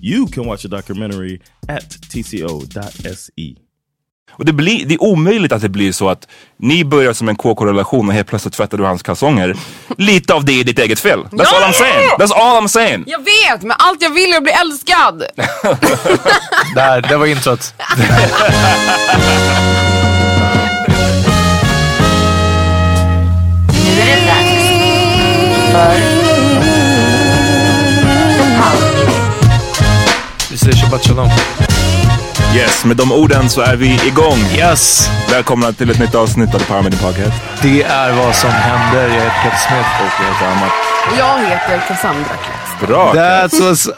You can watch the documentary at tco.se. Och det, blir, det är omöjligt att det blir så att ni börjar som en KK-relation och helt plötsligt tvättar du hans kalsonger. Lite av det är ditt eget fel. That's all I'm saying. That's all I'm saying. Jag vet, men allt jag vill är att bli älskad. Där, det var introt. Nu är det dags för säger shabbat shalom. Yes, med de orden så är vi igång. Yes! Välkomna till ett nytt avsnitt av The Power Media Podcast. Det är vad som händer. Jag heter Peter Smith. Och jag heter Amat. Och jag heter Cassandra Kläst. Bra! That's what's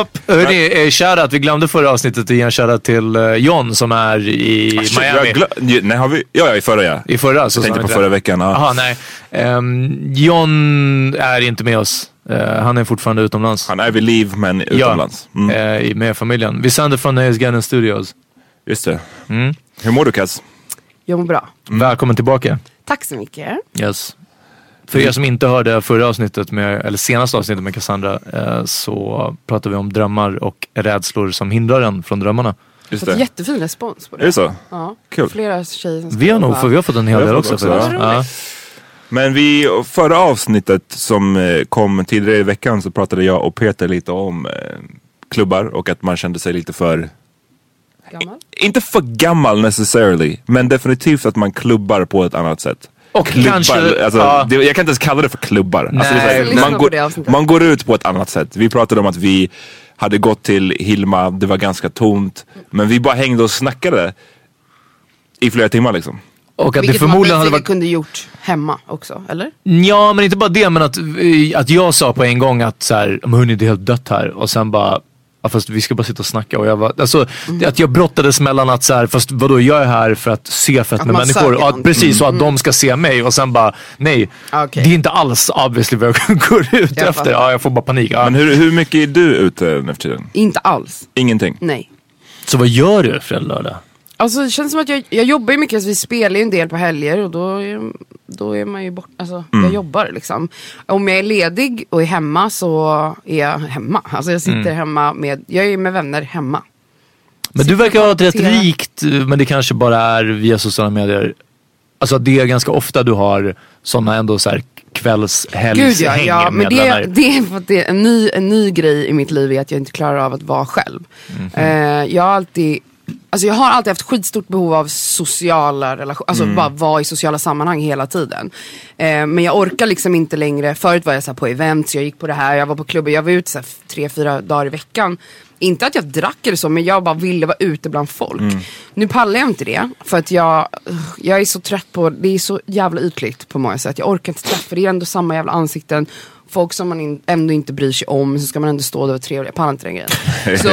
up! Hörni, eh, shoutout. Vi glömde förra avsnittet att ge en shoutout till eh, John som är i Shit, Miami. jag glö- nej, har vi? Ja, ja, i förra ja. I förra så Jag tänkte på förra veckan. Ja. Jaha, nej. Ehm, John är inte med oss. Eh, han är fortfarande utomlands. Han är vid liv men utomlands. Mm. Ja, eh, med familjen. Vi sänder från Nöjes Garden Studios. Just det. Mm. Hur mår du Cass? Jag mår bra. Välkommen tillbaka. Tack så mycket. Yes. För er som inte hörde förra avsnittet, med, eller senaste avsnittet med Cassandra, eh, så pratade vi om drömmar och rädslor som hindrar en från drömmarna. Just Fått det. jättefin respons på det. Är det så? Ja. Kul. Flera tjejer som Vi har nog för, vi har fått en hel del också. också, ja. Ja. Men vi, förra avsnittet som eh, kom tidigare i veckan så pratade jag och Peter lite om eh, klubbar och att man kände sig lite för, Gammal. inte för gammal necessarily, men definitivt att man klubbar på ett annat sätt. Och Klubbar, kanske- alltså, ja. det, jag kan inte ens kalla det för klubbar. Alltså, det är så här, Nej. Man, det går, man går ut på ett annat sätt. Vi pratade om att vi hade gått till Hilma, det var ganska tomt. Men vi bara hängde och snackade i flera timmar liksom. Och att det Vilket förmodligen man hade varit... kunde gjort hemma också, eller? Ja, men inte bara det, men att, eh, att jag sa på en gång att så här, "Men hörni, det är helt dött här. Och sen bara, ja, fast vi ska bara sitta och snacka. Och jag var, alltså, det, att jag brottades mellan att så här, fast vadå jag är här för att se fett Att med man människor. Och att, precis, och att de ska se mig. Och sen bara, nej. Okej. Det är inte alls obviously vad jag går ut Jag efter. Ja, jag får bara panik. Ja. Men hur, hur mycket är du ute nu för tiden? Inte alls. Ingenting? Nej. Så vad gör du fredag, lördag? Alltså det känns som att jag, jag jobbar ju mycket, alltså, vi spelar ju en del på helger och då är, då är man ju bort, alltså jag jobbar liksom. Om jag är ledig och är hemma så är jag hemma. Alltså jag sitter hemma med, jag är med vänner hemma. Men du verkar ha ett rätt rikt, men det kanske bara är via sociala medier. Alltså det är ganska ofta du har sådana ändå så här kvällshelgshäng Gud ja, ja men det, det är för att det är en ny, en ny grej i mitt liv är att jag inte klarar av att vara själv. Eh, jag har alltid Alltså jag har alltid haft skitstort behov av sociala relationer, alltså bara vara i sociala sammanhang hela tiden. Eh, men jag orkar liksom inte längre, förut var jag så på events, jag gick på det här, jag var på klubbar, jag var ute så tre, fyra dagar i veckan. Inte att jag drack eller så, men jag bara ville vara ute bland folk. Nu pallar jag inte det, för att jag, jag är så trött på, det är så jävla ytligt på många sätt. Jag orkar inte träffa, det är ändå samma jävla ansikten. Folk som man in, ändå inte bryr sig om, så ska man ändå stå där och vara trevlig. Jag pallar inte den grejen. Så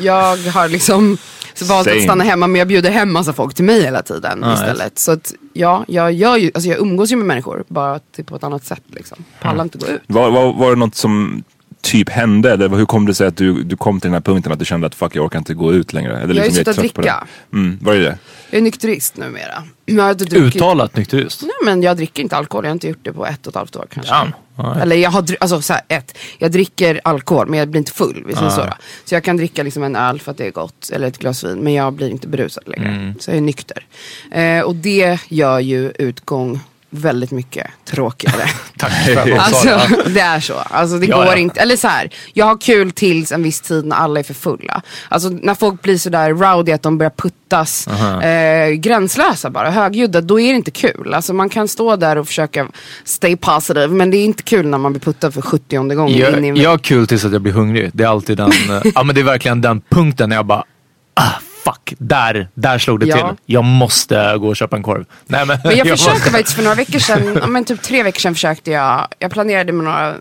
jag har liksom så valt Same. att stanna hemma, men jag bjuder hem massa folk till mig hela tiden Ja, istället. Så att ja, jag, gör ju, alltså jag umgås ju med människor, bara till på ett annat sätt liksom. Pallar inte gå ut. Var, var, var det något som typ hände? Eller hur kom det sig att du, du kom till den här punkten att du kände att fuck jag orkar inte gå ut längre? Eller Jag har ju liksom, är slutat dricka. det? Mm, var det det? Jag är nykterist numera. Jag Uttalat nykterist. Nej men jag dricker inte alkohol, jag har inte gjort det på ett och ett halvt år kanske. Ja. Ja. Eller jag har, alltså så här, ett, jag dricker alkohol men jag blir inte full, vi säger så. Så jag kan dricka liksom en öl för att det är gott, eller ett glas vin, men jag blir inte berusad längre. Mm. Så jag är nykter. Eh, och det gör ju utgång väldigt mycket tråkigare. Tack för Alltså det. är så. Alltså det Ja, går ja. inte. Eller så här, jag har kul tills en viss tid när alla är för fulla. Alltså när folk blir sådär rowdy att de börjar puttas eh, gränslösa bara, högljudda, då är det inte kul. Alltså man kan stå där och försöka stay positive, men det är inte kul när man blir puttad för 70 gången in i Jag, en jag har kul tills att jag blir hungrig. Det är alltid den, ja men det är verkligen den punkten när jag bara, ah fuck, där, där slog det Ja. till. Jag måste gå och köpa en korv. Nej, men, Men jag försökte måste- faktiskt för några veckor sedan, men typ tre veckor sedan försökte jag, jag planerade med några eh,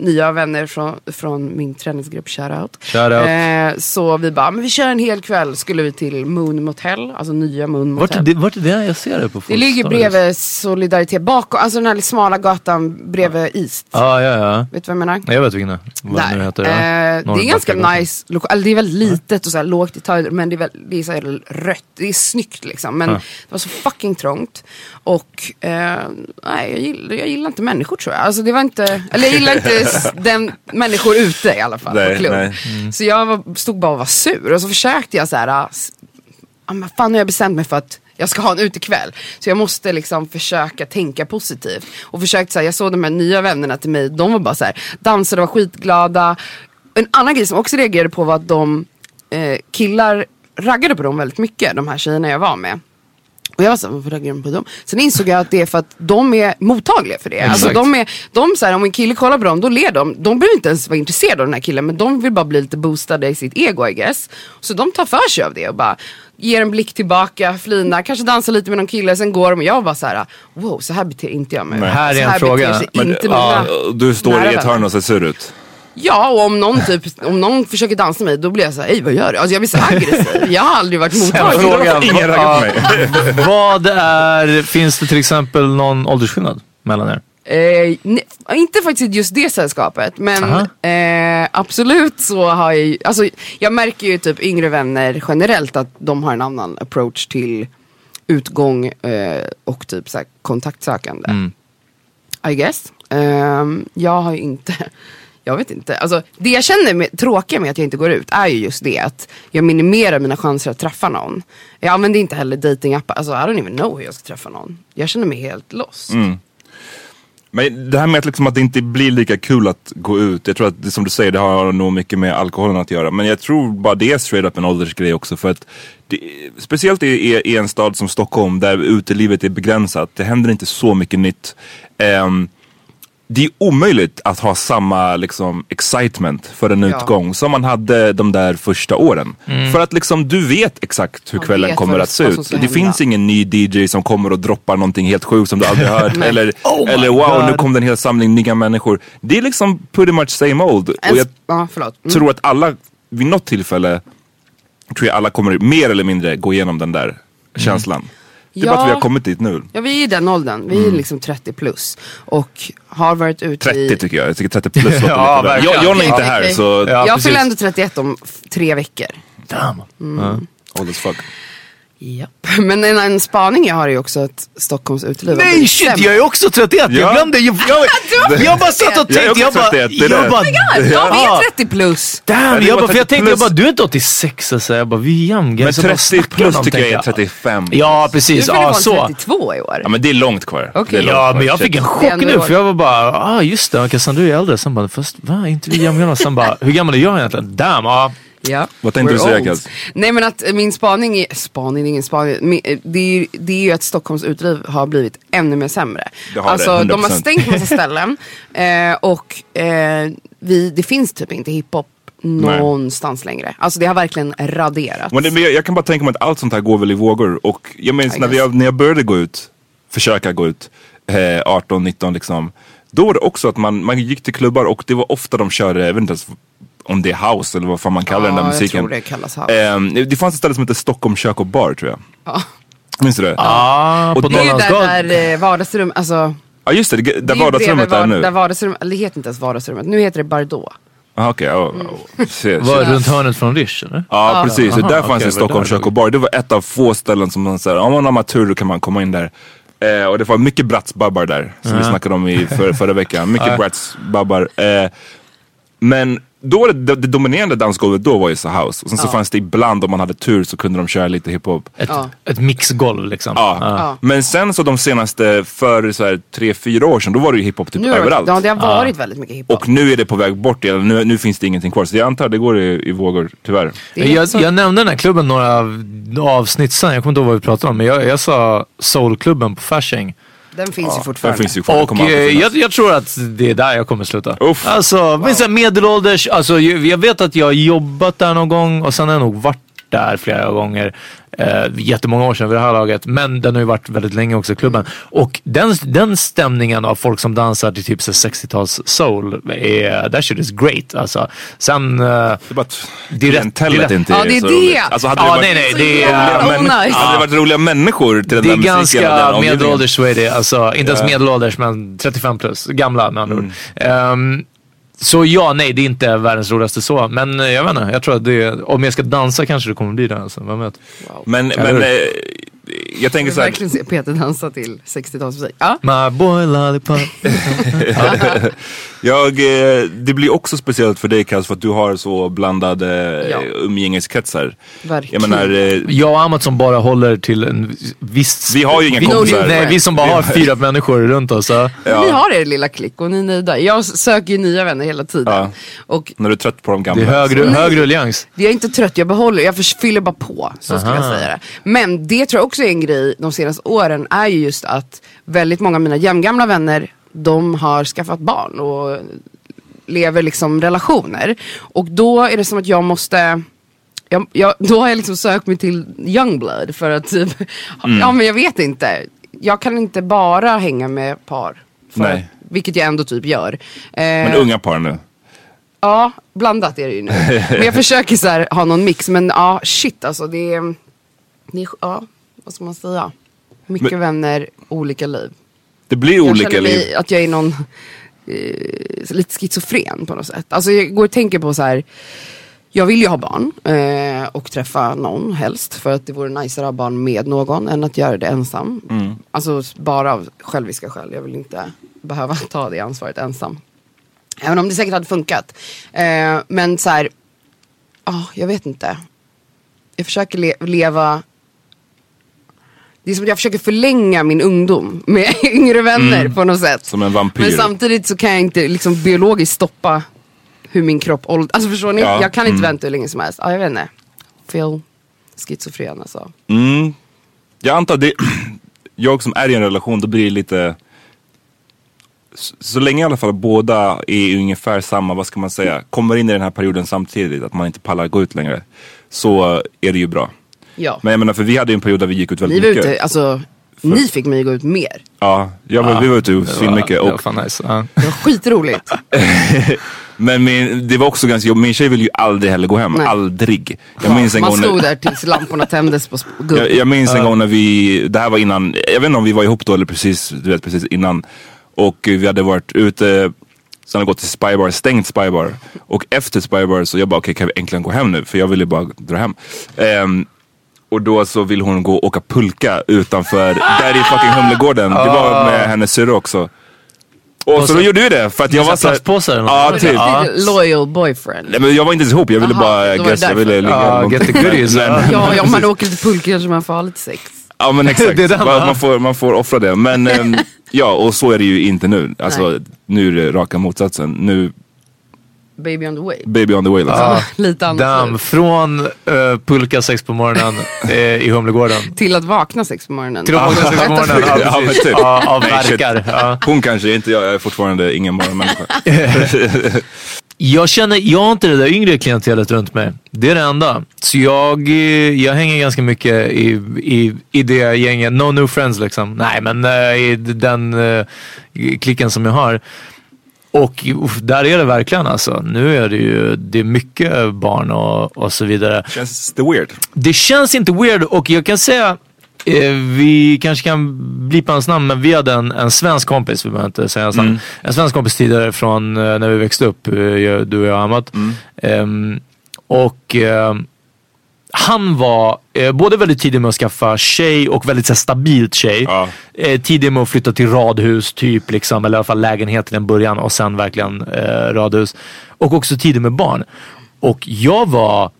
nya vänner från, från min träningsgrupp, shoutout. Shoutout. Eh, så vi bara, men vi kör en hel kväll, skulle vi till Moon Motel, alltså nya Moon Vart är, Motel. det, vart är det? Jag ser det på Det ligger bredvid Solidaritet, bakom, alltså den här smala gatan bredvid East. Ja, ja, ja. Vet du vad jag menar? Jag vet vilken det är. Vad nu heter. Ja. det är ganska nice, loka- eller det är väldigt litet och så här lågt i taget men det är, väl, det är så här rött, det är snyggt liksom. Men Ja. det var så fucking trångt. Och eh, nej, jag gillar, jag gillar inte människor tror jag. Alltså det var inte, eller jag gillar inte den människor ute i alla fall Nej, på klubb. nej. Så jag var, stod bara och var sur och så försökte jag så här, ah, ah, men fan nu har jag bestämt mig för att jag ska ha en utekväll. Så jag måste liksom försöka tänka positivt. Och försökt så här, jag såg de här nya vännerna till mig, de var bara så här, dansade och var skitglada. En annan grej som jag också reagerade på var att de eh, killar raggade på dem väldigt mycket, de här tjejerna jag var med. Och jag var såhär, varför raggar de på dem? Sen insåg jag att det är för att de är mottagliga för det. Alltså de är, de så här, om en kille kollar på dem, då ler de. De behöver inte ens vara intresserade av den här killen, men de vill bara bli lite boostade i sitt ego I guess. Så de tar för sig av det och bara ger en blick tillbaka, flinar, kanske dansar lite med någon kille, sen går de och jag var bara så här, wow, så här beter inte jag mig. Nej. Här är så en här fråga. beter sig Men, inte ja, mina du står i ett hörn och ser sur ut. Ja, och om någon, typ, om någon försöker dansa med mig, då blir jag så här, ej vad gör du? Alltså jag blir så aggressiv. Jag har aldrig varit mottaglig. Frågan, Ingen raggar på mig. vad är, finns det till exempel någon åldersskillnad mellan er? Eh, nej, inte faktiskt just det sällskapet, men eh, absolut så har jag alltså jag märker ju typ yngre vänner generellt att de har en annan approach till utgång eh, och typ så här kontaktsökande. Mm. I guess. Ehm, jag har ju inte, jag vet inte. Alltså, det jag känner med, tråkiga med att jag inte går ut är ju just det att jag minimerar mina chanser att träffa någon. Jag använder inte heller datingappar, alltså I don't even know hur jag ska träffa någon. Jag känner mig helt lost. Mm. Men det här med att, liksom att det inte blir lika kul att gå ut. Jag tror att det som du säger, det har nog mycket med alkoholen att göra. Men jag tror bara det är straight up en åldersgrej också. För att det, speciellt i, i, i en stad som Stockholm där utelivet är begränsat. Det händer inte så mycket nytt. Um, det är omöjligt att ha samma liksom, excitement för en Ja. utgång som man hade de där första åren. För att liksom, du vet exakt hur Man kvällen kommer att se ut. Det hända. finns ingen ny DJ som kommer och droppar någonting helt sjukt som du aldrig hört. Eller Oh eller wow, God. nu kom det en hel samling nya människor. Det är liksom pretty much same old. Och En, jag ja, förlåt. Mm. tror att alla vid något tillfälle tror jag alla kommer mer eller mindre gå igenom den där känslan. Det är bara att Ja. vi har kommit dit nu. Ja vi är i den åldern, vi är Mm. liksom 30 plus. Och har varit ute 30 i... tycker jag. Jag tycker 30 plus låter Ja, lite. Jag, John är inte här så Ja, jag fyller ändå 31 om tre veckor. Damn. old as fuck. Japp. Men en, en spaning jag har är ju också att Stockholms uteliv har Nej blivit shit, sämre. jag är också 31. Ja. Jag glömde. Jag, jag, jag bara satt och Jag är tänkte. också Jag bara, 31, det är jag det. bara, God, de Ja. är 30 plus! Damn, det jag var bara, för jag 30 tänkte, jag plus. bara, du är inte 86 alltså. Jag bara, vi är jämngamla. Men Så bara 30 snackar plus de, tycker jag är tänkte 35. Ja, Du precis. fyller Ja, fan så. 32 i år. Ja men det är långt kvar. Okej. Det är långt Ja, kvar. men jag fick en Det är chock ändå nu år. för jag var bara, ah just det, Cassandra är äldre. Sen bara, fast va, är inte vi jämngamla? Sen bara, hur gammal är jag egentligen? Damn, ja. Ja. Vad tänkte We're du säga. Kaz? Nej men att eh, min spaning är, spaning, ingen spaning, min- eh, det är, ju- det är ju att Stockholms uteliv har blivit ännu mer sämre. Det har det, alltså de har 100%. stängt massa ställen eh, och eh, vi, det finns typ inte hiphop någonstans längre. Alltså det har verkligen raderats. Men, det, men jag, jag kan bara tänka mig att allt sånt här går väl i vågor. Och jag minns när, vi, guess. när jag började gå ut, försöka gå ut, eh, 18, 19 liksom. Då var det också att man, man gick till klubbar och det var ofta de körde, jag vet inte ens om det är house eller vad fan man kallar den där Ja, musiken. Jag tror det kallas house. Ehm, det fanns ett ställe som hette Stockholm kök och bar tror jag. Ja. Minns du det? Ah, Och på det är ju där, där eh, vardagsrum, alltså. Ja just det, det det där är ju vardagsrummet bredvid är var- nu. Där vardagsrum, eller det heter inte ens vardagsrummet, nu heter det Bardot. Ah, Okej, ja. shit, shit. Var runt hörnet från Rish eller? Ja precis, Aha, där fanns det det var Stockholm kök det och bar. Det var ett av få ställen som man säger, om man har tur då kan man komma in där. Eh, och det var mycket bratsbabbar där, som vi snackade om i för, förra veckan. Mycket bratsbabbar. Eh, men då var det, det, det dominerande dansgolvet då var ju så house. Och sen så fanns det ibland, om man hade tur så kunde de köra lite hiphop. Ett, Ja. ett mixgolv liksom. Ja. Ja. Men sen så de senaste, för så här, tre, fyra år sedan, då var det ju hiphop typ Nu överallt. ja, det har varit väldigt mycket hiphop. Och nu är det på väg bort igen, nu, nu finns det ingenting kvar. Så jag antar det går i, i vågor, tyvärr. Jag, jag nämnde den här klubben några av- avsnitt sen, jag kommer inte ihåg vad vi pratade om, men jag, jag sa Soulklubben på Fasching. Den finns ju Där fortfarande. finns ju kvar, Och eh, jag, jag tror att det är där jag kommer sluta. Uff. Alltså, men så här medelålders, alltså, jag jag vet att jag har jobbat där någon gång och sen har jag nog varit där flera gånger. Eh, jättemånga år sedan vid det här laget. Men den har ju varit väldigt länge också, klubben. Och den, den stämningen av folk som dansar till typ så 60-tals soul, är, that shit is great. Alltså. Sen... eh, Det är bara att Det är klientellet det är inte Ja, det är så det. roligt. Alltså hade Ja, det varit nej, nej, det är- roliga, människor, nice. hade det varit roliga människor till den Det är där musiken och den ganska medelålders så är det. Alltså, inte ens medelålders men 35 plus. Gamla med andra ord. Ehm, så ja, nej det är inte världens roligaste så. Men jag vet inte, jag tror att det, om jag ska dansa kanske det kommer bli det. Alltså, vem vet. Men, Eller men hur? eh, jag Jag tänker så här, verkligen se Peter dansa till 60-talsmusik. Ja. My boy lollipop. jag, eh, det blir också speciellt för dig Kaz för att du har så blandade Ja. ja. umgängeskretsar. Jag Verkligen. menar, eh, Jag och Amat som bara håller till en viss... Vi har ju inga vi, kompisar. Nej, vi som bara har fyra människor runt oss. Ja. Ni har er lilla klick och ni är nöjda. Jag söker ju nya vänner hela tiden. Ja. Och när du är trött på de Det gamla. är högre, högre ruljans. jag är inte trött, jag behåller, jag fyller bara på. Så skulle jag säga det. Men det tror jag också är en grej de senaste åren, är ju just att väldigt många av mina jämngamla vänner, de har skaffat barn och lever liksom relationer. Och då är det som att jag måste jag, jag, då har jag liksom sökt mig till Youngblood för att typ, Mm. ja men jag vet inte. Jag kan inte bara hänga med par. För vilket jag ändå typ gör. Eh, Men unga par nu. Ja, blandat är det ju nu. Men jag försöker så här, ha någon mix. Men ja, shit alltså. Det det ja, vad ska man säga? Mycket Men- vänner, olika liv. Det blir Jag olika känner mig liv. att jag är någon, eh, lite schizofren på något sätt. Alltså jag går och tänker på så här. Jag vill ju ha barn eh, och träffa någon helst. För att det vore najsare att ha barn med någon än att göra det ensam. Mm. Alltså bara av själviska skäl. Jag vill inte behöva ta det ansvaret ensam. Även om det säkert hade funkat. Eh, men så här, ja, jag vet inte. Jag försöker le- leva det är som att jag försöker förlänga min ungdom med yngre vänner på något sätt. Som en vampyr. Men samtidigt så kan jag inte liksom biologiskt stoppa hur min kropp åldras. Alltså förstår ni? Ja, Jag kan inte mm. vänta hur länge som helst. Ja, jag vet inte. Phil, schizofren alltså. Mm. Jag antar det, jag som är i en relation, då blir det lite så, så länge i alla fall båda är ungefär samma, vad ska man säga, kommer in i den här perioden samtidigt, att man inte pallar gå ut längre. Så är det ju bra. Ja. Men jag menar, för vi hade ju en period där vi gick ut Ni väldigt var mycket. ute, alltså, ni fick mig att gå ut mer. Ja, jag var, vi var ute svinmycket. Det var Och, fan nice. Ja. Det var skitroligt. Men min, det var också ganska jobbigt. Min tjej ville ju aldrig heller gå hem. Nej. Aldrig. Jag minns en Man gång när- stod där tills lamporna tändes på sp- jag, jag minns en gång när vi, det här var innan, jag vet inte om vi var ihop då eller precis, du vet, precis innan. Och eh, vi hade varit ute, sen hade gått till Spybar, stängt Spybar. Och efter Spybar så jag bara, okej kan vi äntligen gå hem nu? För jag ville bara dra hem. Ehm, och då så vill hon gå och åka pulka utanför, där i fucking Humlegården. Det var med hennes syrra också. Och så då gjorde vi det för att jag var så här såhär, plastpåsar eller Ja, något? typ. Ja. Loyal boyfriend. Nej, men jag var inte ens ihop, jag ville Aha, bara, då var det guess, jag ville ligga. Ja, get the goodies, Men- ja. Om man åker till pulka kanske man får ha lite sex. Ja men exakt, Det är den, man, va? man, får, man får offra det. Men ehm, ja, och så är det ju inte nu. Alltså nu är det raka motsatsen. Nu, Baby on the way. baby on the way liksom. Lite annat Damn, från uh, pulka sex på morgonen eh, i Humlegården. Till att vakna sex på morgonen. Till att vakna sex på morgonen. Ja, Ja, men typ. Ja, av verkar. Ja. Hon kanske, inte jag, jag är fortfarande ingen morgonmänniska. Jag känner, jag har inte det där yngre klientelet runt mig. Det är det enda. Så jag, eh, jag hänger ganska mycket i, i, i det gänget. No new friends liksom. Nej men eh, i den uh, klicken som jag har. Och där är det verkligen alltså. Nu är det ju det är mycket barn och, och så vidare. Känns det weird? Det känns inte weird och jag kan säga eh, vi kanske kan blipa hans namn men vi hade en, en svensk kompis, vi behöver inte säga hans namn. En svensk kompis tidigare från eh, när vi växte upp, eh, du och jag Amat. Ehm, och ehm, han var eh, både väldigt tidig med att skaffa tjej och väldigt så här, stabilt tjej. Ja. Eh, tidig med att flytta till radhus typ, liksom, eller i alla fall lägenhet till en början och sen verkligen eh, radhus. Och också tidig med barn. Och jag var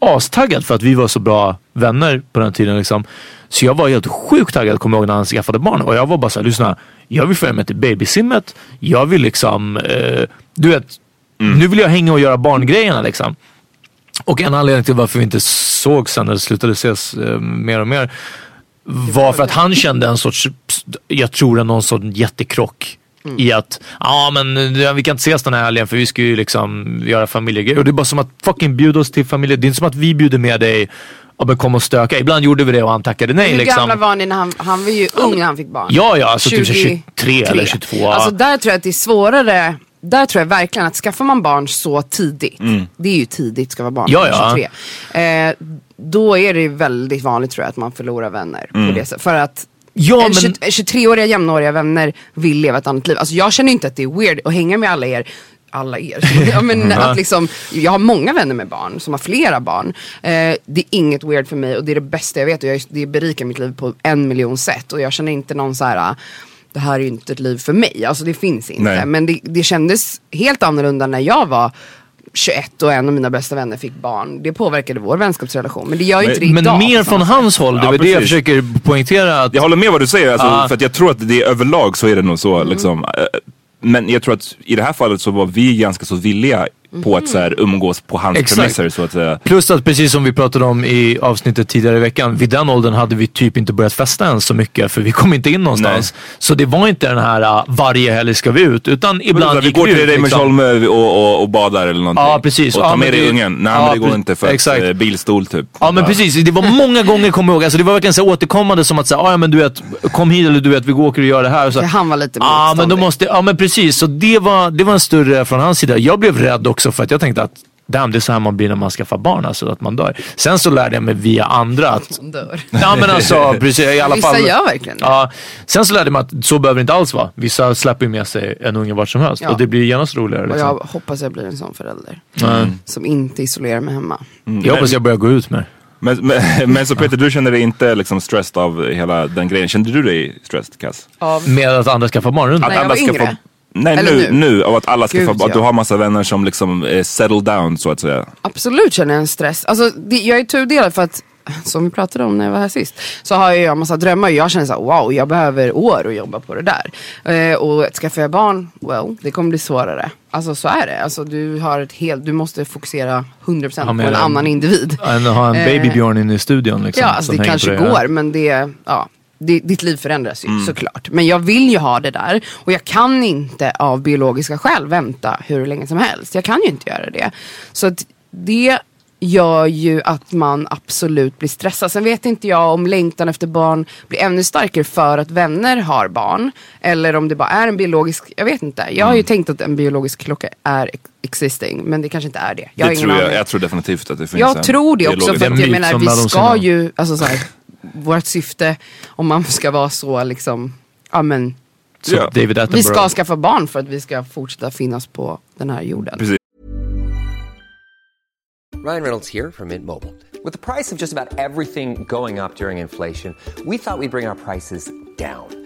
astaggad för att vi var så bra vänner på den tiden. Liksom. Så jag var helt sjukt taggad, kommer jag ihåg, när han skaffade barn. Och jag var bara såhär, lyssna. Jag vill följa med till babysimmet. Jag vill liksom, eh, du vet, nu vill jag hänga och göra barngrejerna liksom. Och en anledning till varför vi inte såg sen eller slutade ses eh, mer och mer var för att han kände en sorts, jag tror en någon sorts jättekrock. I att, ja men eh, vi kan inte ses den här helgen för vi ska ju liksom göra familjegrejer. Och det är bara som att fucking bjuda oss till familje. Det är inte som att vi bjuder med dig och bara kom och stöka. Ibland gjorde vi det och han tackade nej Hur liksom. gamla var ni när han, han var ju ung när han fick barn? Ja, ja, alltså typ 23 23 eller 22. Alltså där tror jag att det är svårare. Där tror jag verkligen att skaffar man barn så tidigt, det är ju tidigt ska vara barn, Mm. Ja, ja. 23. Eh, då är det väldigt vanligt tror jag att man förlorar vänner på det sättet. För att Ja, en men- 20 23-åriga jämnåriga vänner vill leva ett annat liv. Alltså jag känner inte att det är weird att hänga med alla er alla er. ja, men att liksom, jag har många vänner med barn som har flera barn. Eh, det är inget weird för mig och det är det bästa jag vet och jag, det berikar mitt liv på en miljon sätt. Och jag känner inte någon så här det här är ju inte ett liv för mig. Alltså det finns inte. Nej. Men det, det kändes helt annorlunda när jag var 21 och en av mina bästa vänner fick barn. Det påverkade vår vänskapsrelation. Men det gör ju inte det men idag. mer på från hans håll. Det Ja, var det jag försöker poängtera. Att, Jag håller med vad du säger, alltså, Ja. för att jag tror att det är överlag så är det nog så. Mm. Liksom. Men jag tror att i det här fallet så var vi ganska så villiga på att så här, umgås på hans Exakt. premisser så att säga. Plus att precis som vi pratade om i avsnittet tidigare i veckan. Vid den åldern hade vi typ inte börjat festa än så mycket för vi kom inte in någonstans. Så det var inte den här uh, varje helg ska vi ut. Utan ibland vi gick går vi till ut. Reimersholm och, och, och badar eller någonting. Ja, precis. Och ta Ja, med dig det- ungen. Nej Ja, men det går inte för att eh, bilstol typ. Ja men precis, det var många gånger kommer jag ihåg. Alltså, det var verkligen så här återkommande som att säga, ah, ja men du vet, kom hit eller du vet vi går åker och gör det här. Så, han var lite Ja men då måste, ja men precis. Så det var, det var en större från hans sida. Jag blev rädd också för att jag tänkte att Damn, det är så här man blir när man skaffar barn, alltså att man dör. Sen så lärde jag mig via andra att... Han dör. Ja men alltså, precis, i alla Vissa fall. gör verkligen det. Ja, sen så lärde jag mig att så behöver det inte alls vara. Vissa släpper ju med sig en unge vart som helst Ja. och det blir genast roligare. Och Liksom. jag hoppas jag blir en sån förälder. Mm. Som inte isolerar mig hemma. Jag hoppas jag börjar gå ut med Men, men, men så Peter, du känner dig inte liksom stressed av hela den grejen. Kände du dig stressed, Cass? Med att andra skaffar barn runt När jag var yngre. få- Nej Eller nu, nu? nu, av att alla ska Gud, få, att ja. du har massa vänner som liksom är settle down så att säga. Absolut känner jag en stress. Alltså, det, jag är tudelad för att, som vi pratade om när jag var här sist, så har jag en massa drömmar och jag känner så här, wow, jag behöver år att jobba på det där. Eh, och skaffar jag barn, well, det kommer bli svårare. Alltså så är det. Alltså, du, har ett helt, du måste fokusera 100% Ja, på en en- annan individ. En, ha en Eh, babybjörn inne i studion liksom. Ja, alltså det kanske det. går men det, ja, det, ditt liv förändras ju såklart. Men jag vill ju ha det där och jag kan inte av biologiska skäl vänta hur länge som helst. Jag kan ju inte göra det. Så att det gör ju att man absolut blir stressad. Sen vet inte jag om längtan efter barn blir ännu starkare för att vänner har barn. Eller om det bara är en biologisk, jag vet inte. Jag har ju tänkt att en biologisk klocka är ex- existing, men det kanske inte är det. Jag det tror jag, jag tror definitivt att det finns Jag en tror det också, för att jag menar som vi någonsin ska ju, alltså så här, vårt syfte, om man ska vara så liksom, ja men, Ja. Vi ska skaffa barn för att vi ska fortsätta finnas på den här jorden. Precis. Ryan Reynolds here from Mint Mobile. The price of just about everything going up during inflation, we thought we'd bring our prices down.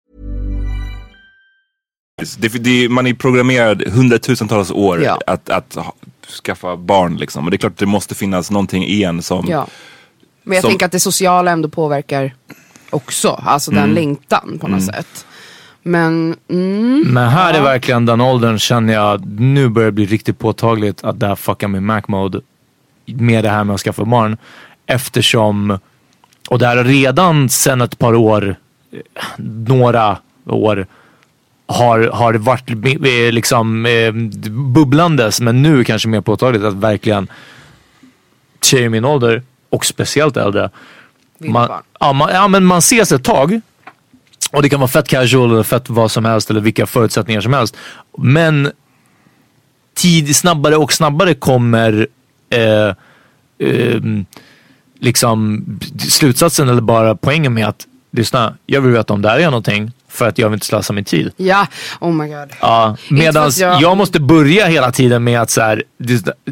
Det, det, man är programmerad hundratusentals år Ja. att, att ha, skaffa barn liksom. Och det är klart att det måste finnas någonting i en som... Ja. Men jag Som- tänker att det sociala ändå påverkar också. Alltså Mm. den längtan på något sätt. Men mm, Men här är verkligen den åldern känner jag, nu börjar det bli riktigt påtagligt att det här fuckar med Mac mode. Med det här med att skaffa barn. Eftersom, och det här har redan sedan ett par år, eh, några år, har, har varit eh, liksom eh, bubblandes. Men nu kanske mer påtagligt att verkligen tjejer i min ålder och speciellt äldre. Man, ja, man, ja, men man ses ett tag. Och det kan vara fett casual eller fett vad som helst eller vilka förutsättningar som helst. Men tid snabbare och snabbare kommer eh, ehm, liksom slutsatsen eller bara poängen med att lyssna, jag vill veta om det här är någonting för att jag vill inte slösa min tid. ja, oh my god. Ja, medan jag... jag- måste börja hela tiden med att så här,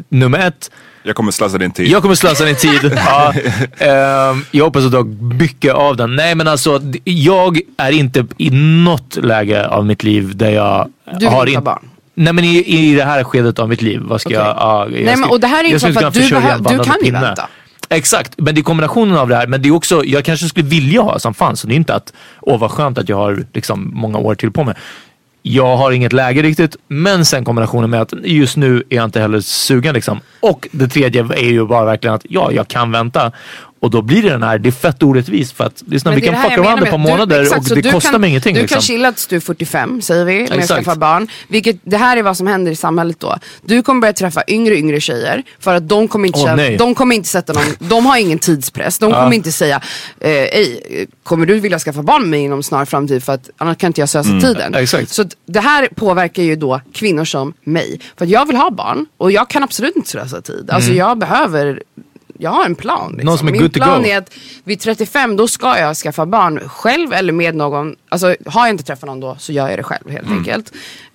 nummer ett, Jag kommer slösa din tid. jag kommer slösa din tid. ja, ehm, jag hoppas att du har mycket av den. Nej men alltså, jag är inte i något läge av mitt liv där jag Du har inte ha in- barn? Nej men i, i det här skedet av mitt liv, vad ska Okej. jag... ja, jag Nej, men, ska- och det här är ju för att du du kan ju vänta. Exakt, men det är kombinationen av det här. Men det är också, jag kanske skulle vilja ha som fan. Så det är inte att, åh vad skönt att jag har liksom många år till på mig. Jag har inget läge riktigt, men sen kombinationen med att just nu är jag inte heller sugen. Liksom. Och det tredje är ju bara verkligen att ja, jag kan vänta. Och då blir det den här, det är fett orättvist för att lyssna, vi kan fucka varandra med- du- månader exakt, och det kostar kan, mig ingenting. Du liksom. kan chilla tills du är 45 säger vi, med att Exakt. skaffa barn. Vilket, det här är vad som händer i samhället då. Du kommer börja träffa yngre yngre tjejer för att de kommer inte, känna, nej. de kommer inte sätta någon, de har ingen tidspress. De kommer inte säga, eh, ej, kommer du vilja skaffa barn med mig inom snar framtid för att annars kan inte jag slösa tiden. Mm, exakt. Så att det här påverkar ju då kvinnor som mig. För att jag vill ha barn och jag kan absolut inte slösa tid. Alltså jag behöver jag har en plan. Liksom. Mm. Någon som är Min good to plan go. är att vid 35 då ska jag skaffa barn själv eller med någon. Alltså har jag inte träffat någon då så gör jag det själv helt Mm. enkelt.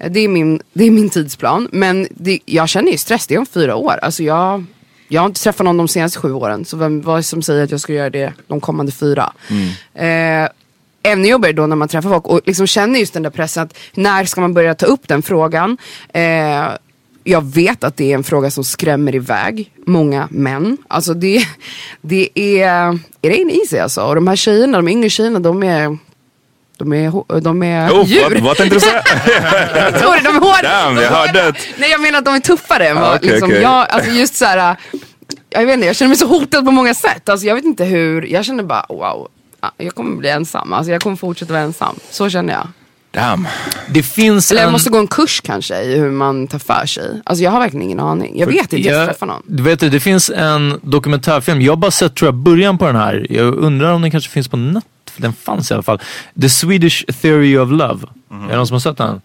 Det är, min, det är min tidsplan. Men det, jag känner ju stress, det är om fyra år. Alltså jag, jag har inte träffat någon de senaste sju åren. Så vem, vad som säger att jag ska göra det de kommande fyra? Eh, ännu jobbigare då när man träffar folk och liksom känner just den där pressen att när ska man börja ta upp den frågan? Eh, jag vet att det är en fråga som skrämmer iväg många män. Alltså det, det är, är det en i sig alltså. Och de här tjejerna, de yngre tjejerna, de är de är, de är Oh, djur. vad, vad tänkte du säga? Sorry, de är hårda. Damn, jag hörde ett- Nej jag menar att de är tuffare än Ah, vad okej, liksom, okej. jag, alltså just så här. jag vet inte, jag känner mig så hotad på många sätt. Alltså jag vet inte hur, jag känner bara wow, ah, jag kommer bli ensam. Alltså jag kommer fortsätta vara ensam. Så känner jag. Damn. Det finns Eller jag en... måste gå en kurs kanske i hur man tar för sig. Alltså jag har verkligen ingen aning. Jag vet inte, jag ska träffa någon. Du vet det, det finns en dokumentärfilm. Jag har bara sett tror jag början på den här. Jag undrar om den kanske finns på Netflix. Den fanns i alla fall. The Swedish Theory of Love. Är det någon som har sett den?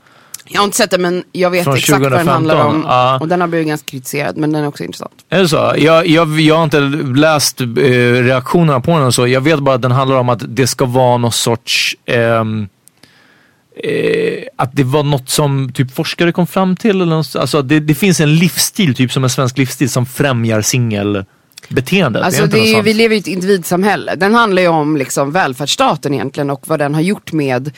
Jag har inte sett det men jag vet Från exakt vad den 2015, handlar om. ja. Och den har blivit ganska kritiserad men den är också intressant. Är det så? Jag, jag, jag har inte läst eh, reaktionerna på den och så. Jag vet bara att den handlar om att det ska vara någon sorts... ehm, eh, att det var något som typ forskare kom fram till. Eller något, alltså det, det finns en livsstil, typ som en svensk livsstil, som främjar singelbeteendet. Alltså inte det är, ju- vi lever i ett individsamhälle. Den handlar ju om liksom välfärdsstaten egentligen och vad den har gjort med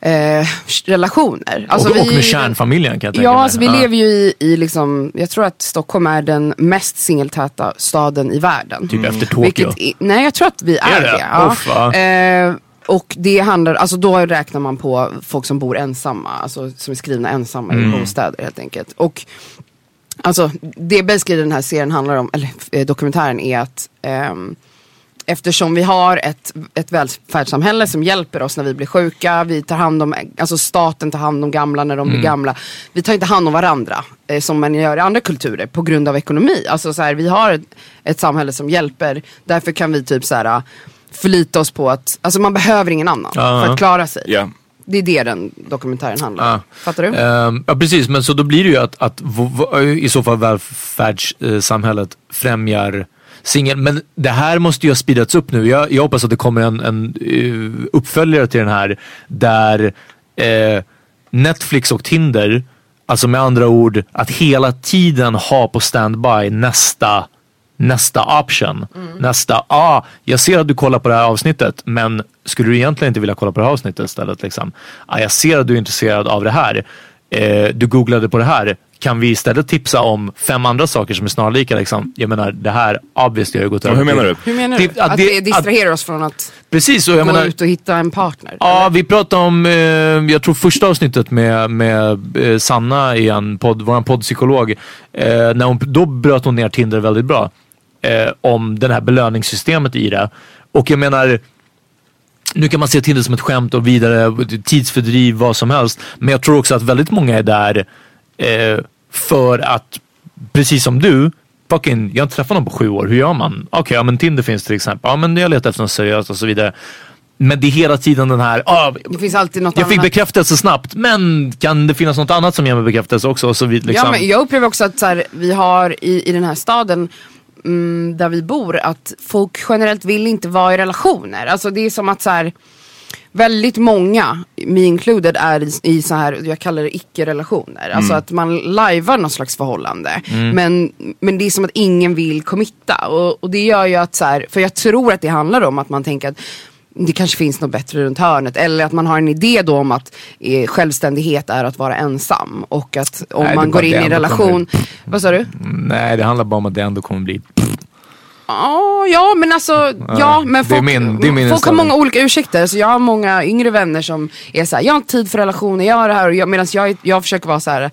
eh, relationer. Alltså och, och vi- med kärnfamiljen kan jag tänka Ja, mig. alltså vi lever ju i, i liksom, jag tror att Stockholm är den mest singeltäta staden i världen. Typ efter Tokyo. Vilket nej, jag tror att vi är, det? det. ja. Uff, ja. eh, och det handlar, alltså då räknar man på folk som bor ensamma, alltså som är skrivna ensamma Mm. i bostäder helt enkelt. Och alltså det basically den här serien handlar om, eller eh, dokumentären är att ehm, Eftersom vi har ett, ett välfärdssamhälle som hjälper oss när vi blir sjuka, vi tar hand om, alltså staten tar hand om gamla när de blir gamla. Vi tar inte hand om varandra eh, som man gör i andra kulturer på grund av ekonomi. Alltså så här, vi har ett, ett samhälle som hjälper, därför kan vi typ så här förlita oss på att, alltså man behöver ingen annan för att klara sig. Ja. Det är det den dokumentären handlar om. Ja. Fattar du? Ehm, ja precis, men så då blir det ju att, att i så fall välfärdssamhället främjar singel. Men det här måste ju ha speedats upp nu. Jag, jag hoppas att det kommer en, en eh, uppföljare till den här där eh, Netflix och Tinder, alltså med andra ord att hela tiden ha på standby nästa nästa option. Nästa, ah, jag ser att du kollar på det här avsnittet men skulle du egentligen inte vilja kolla på det här avsnittet istället? Liksom? Ah, jag ser att du är intresserad av det här. Eh, du googlade på det här. Kan vi istället tipsa om fem andra saker som är snarlika? Liksom? Jag menar, det här obviously har ju gått över hur menar till- du? Hur menar du? att Att, det- distraherar oss från att Precis, och jag gå menar, ut och hitta en partner? Ja, vi pratade om, eh, jag tror första avsnittet med, med eh, Sanna igen, podd, vår poddpsykolog. Eh, när hon, då bröt hon ner Tinder väldigt bra. Eh, om det här belöningssystemet i det. Och jag menar, nu kan man se Tinder som ett skämt och vidare, tidsfördriv, vad som helst. Men jag tror också att väldigt många är där eh, för att, precis som du, fucking, jag har inte träffat någon på sju år, hur gör man? Okej, ja men Tinder finns till exempel. Ja men jag letar efter något seriöst och så vidare. Men det är hela tiden den här, ah, Det finns alltid något jag fick annat. bekräftelse snabbt, men kan det finnas något annat som ger mig bekräftelse också? Och så vid, liksom. Ja, men jag upplever också att så här, vi har i, i den här staden mm, där vi bor att folk generellt vill inte vara i relationer. Alltså det är som att så här, väldigt många, me included, är i, i så här, jag kallar det icke-relationer. Alltså att man lajvar någon slags förhållande. Men, men det är som att ingen vill committa. Och, och det gör ju att så här, för jag tror att det handlar om att man tänker att det kanske finns något bättre runt hörnet. Eller att man har en idé då om att eh, självständighet är att vara ensam. Och att om Nej, man går in i en relation. Vad sa du? Nej, det handlar bara om att det ändå kommer bli... Ja, ja men alltså, ja, men folk, min- folk har många olika ursäkter. Så jag har många yngre vänner som är såhär, jag har inte tid för relationer, jag har det här. Och jag, medan jag, jag försöker vara så här.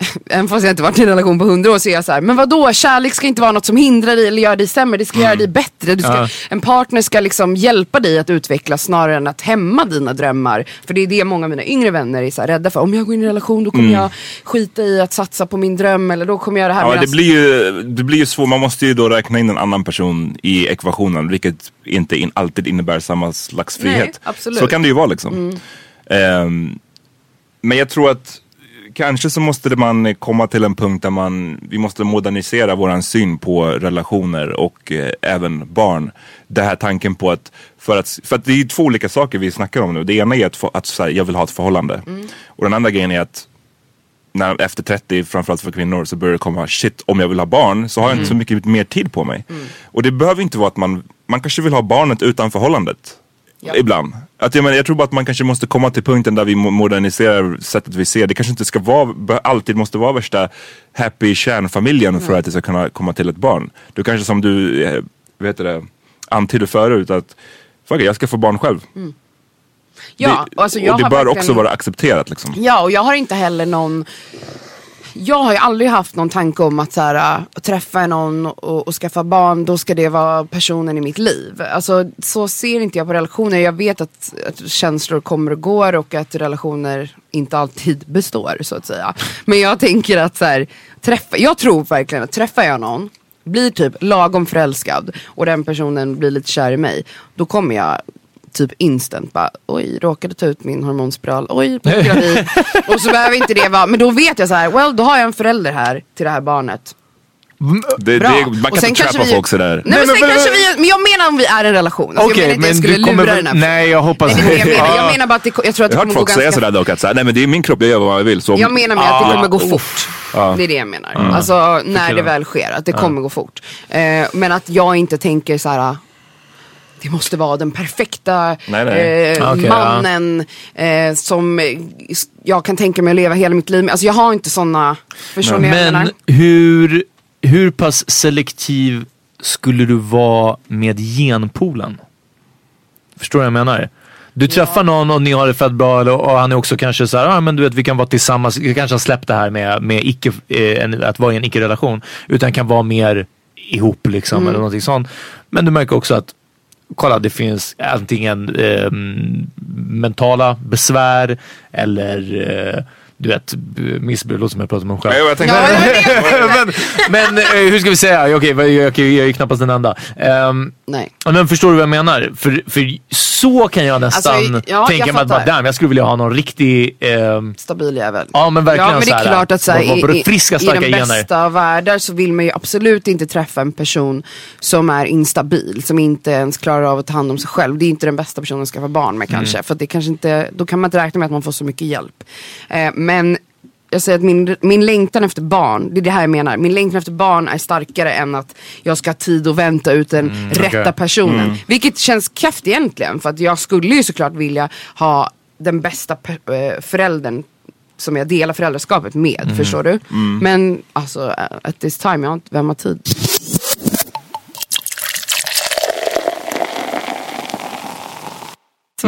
Även fast jag inte varit i en relation på hundra år så är jag så här, men vadå, kärlek ska inte vara något som hindrar dig eller gör dig sämre, det ska göra dig bättre. Du ska, Ja. En partner ska liksom hjälpa dig att utvecklas snarare än att hämma dina drömmar. För det är det många av mina yngre vänner är så här rädda för. Om jag går in i en relation då kommer jag skita i att satsa på min dröm eller då kommer jag det här. Ja, det blir ju, det blir ju svårt. Man måste ju då räkna in en annan person i ekvationen, vilket inte in, alltid innebär samma slags Nej, frihet. absolut. Så kan det ju vara liksom. Ehm, men jag tror att kanske så måste man komma till en punkt där man, vi måste modernisera våran syn på relationer och eh, även barn. Det här tanken på att, för att, för att det är två olika saker vi snackar om nu. Det ena är att, att så här, jag vill ha ett förhållande. Och den andra grejen är att när, efter 30, framförallt för kvinnor, så börjar det komma shit, om jag vill ha barn så har jag inte så mycket mer tid på mig. Och det behöver inte vara att man, man kanske vill ha barnet utan förhållandet. Ibland. Att jag, menar, jag tror bara att man kanske måste komma till punkten där vi mo- moderniserar sättet vi ser. Det kanske inte ska vara, alltid måste vara värsta happy kärnfamiljen för att det ska kunna komma till ett barn. Du kanske som du, eh, vet det, antydde förut att fuck jag ska få barn själv. ja, det, alltså och det bör verkligen- också vara accepterat liksom. Ja, och jag har inte heller någon jag har ju aldrig haft någon tanke om att så här, äh, träffa någon och, och skaffa barn, då ska det vara personen i mitt liv. Alltså, så ser inte jag på relationer. Jag vet att, att känslor kommer och går och att relationer inte alltid består så att säga. Men jag tänker att så här, träffa, jag tror verkligen att träffar jag någon, blir typ lagom förälskad och den personen blir lite kär i mig, då kommer jag typ instant bara, oj, råkade ta ut min hormonspiral, oj, blev gravid. och så behöver inte det vara, men då vet jag så här, well, då har jag en förälder här till det här barnet. Det, Bra. det, man Och kan sen inte kanske trappa vi- folk sådär. Nej, men, sen kanske vi, men jag menar om vi är en relation. Alltså, Okej, jag menar inte men jag skulle kommer lura den här nej, jag hoppas- Nej, det jag menar. Ja. Jag menar bara att det, jag tror att Jag det har hört kommer gå folk säga ganska sådär dock, att såhär, nej men det är min kropp, jag gör vad jag vill. Så om, Jag menar med att det Ah, kommer gå uff. fort. Ja. Det är det jag menar. Mm. Alltså när det väl sker, att det kommer gå fort. Eh, men att jag inte tänker så här. Det måste vara den perfekta Nej, nej. Eh, Okej, ja. mannen eh, som jag kan tänka mig att leva hela mitt liv med. Alltså jag har inte sådana, förstår ni Men menar? hur, hur pass selektiv skulle du vara med genpoolen? Förstår du vad jag menar? Du träffar någon och ni har det fett bra och han är också kanske så här, ah, men du vet vi kan vara tillsammans, vi kanske har släppt det här med, med icke, eh, en, att vara i en icke-relation. Utan kan vara mer ihop liksom Mm. eller någonting sånt. Men du märker också att kolla det finns antingen eh, mentala besvär eller eh, du vet missbruk, låter som jag pratar mig själv. Ja, jag tänkte, men men eh, hur ska vi säga? Okej, jag, jag, jag är ju knappast den enda. Ehm, Nej. men förstår du vad jag menar? För, för så kan jag nästan Alltså, ja, tänka jag mig att damn, jag skulle vilja ha någon riktig... ehm, Stabil jävel. Ja, men verkligen Ja men det så är klart att så här, vad i, friska, i, i den gener. bästa av världar så vill man ju absolut inte träffa en person som är instabil, som inte ens klarar av att ta hand om sig själv. Det är inte den bästa personen att skaffa barn med kanske. För att det kanske inte, då kan man inte räkna med att man får så mycket hjälp. Eh, men jag säger att min, min längtan efter barn, det är det här jag menar. Min längtan efter barn är starkare än att jag ska ha tid att vänta ut den rätta okej. personen. Vilket känns kraftigt egentligen. För att jag skulle ju såklart vilja ha den bästa eh, föräldern som jag delar föräldraskapet med. Förstår du? Men alltså at this time, jag har inte, vem har tid?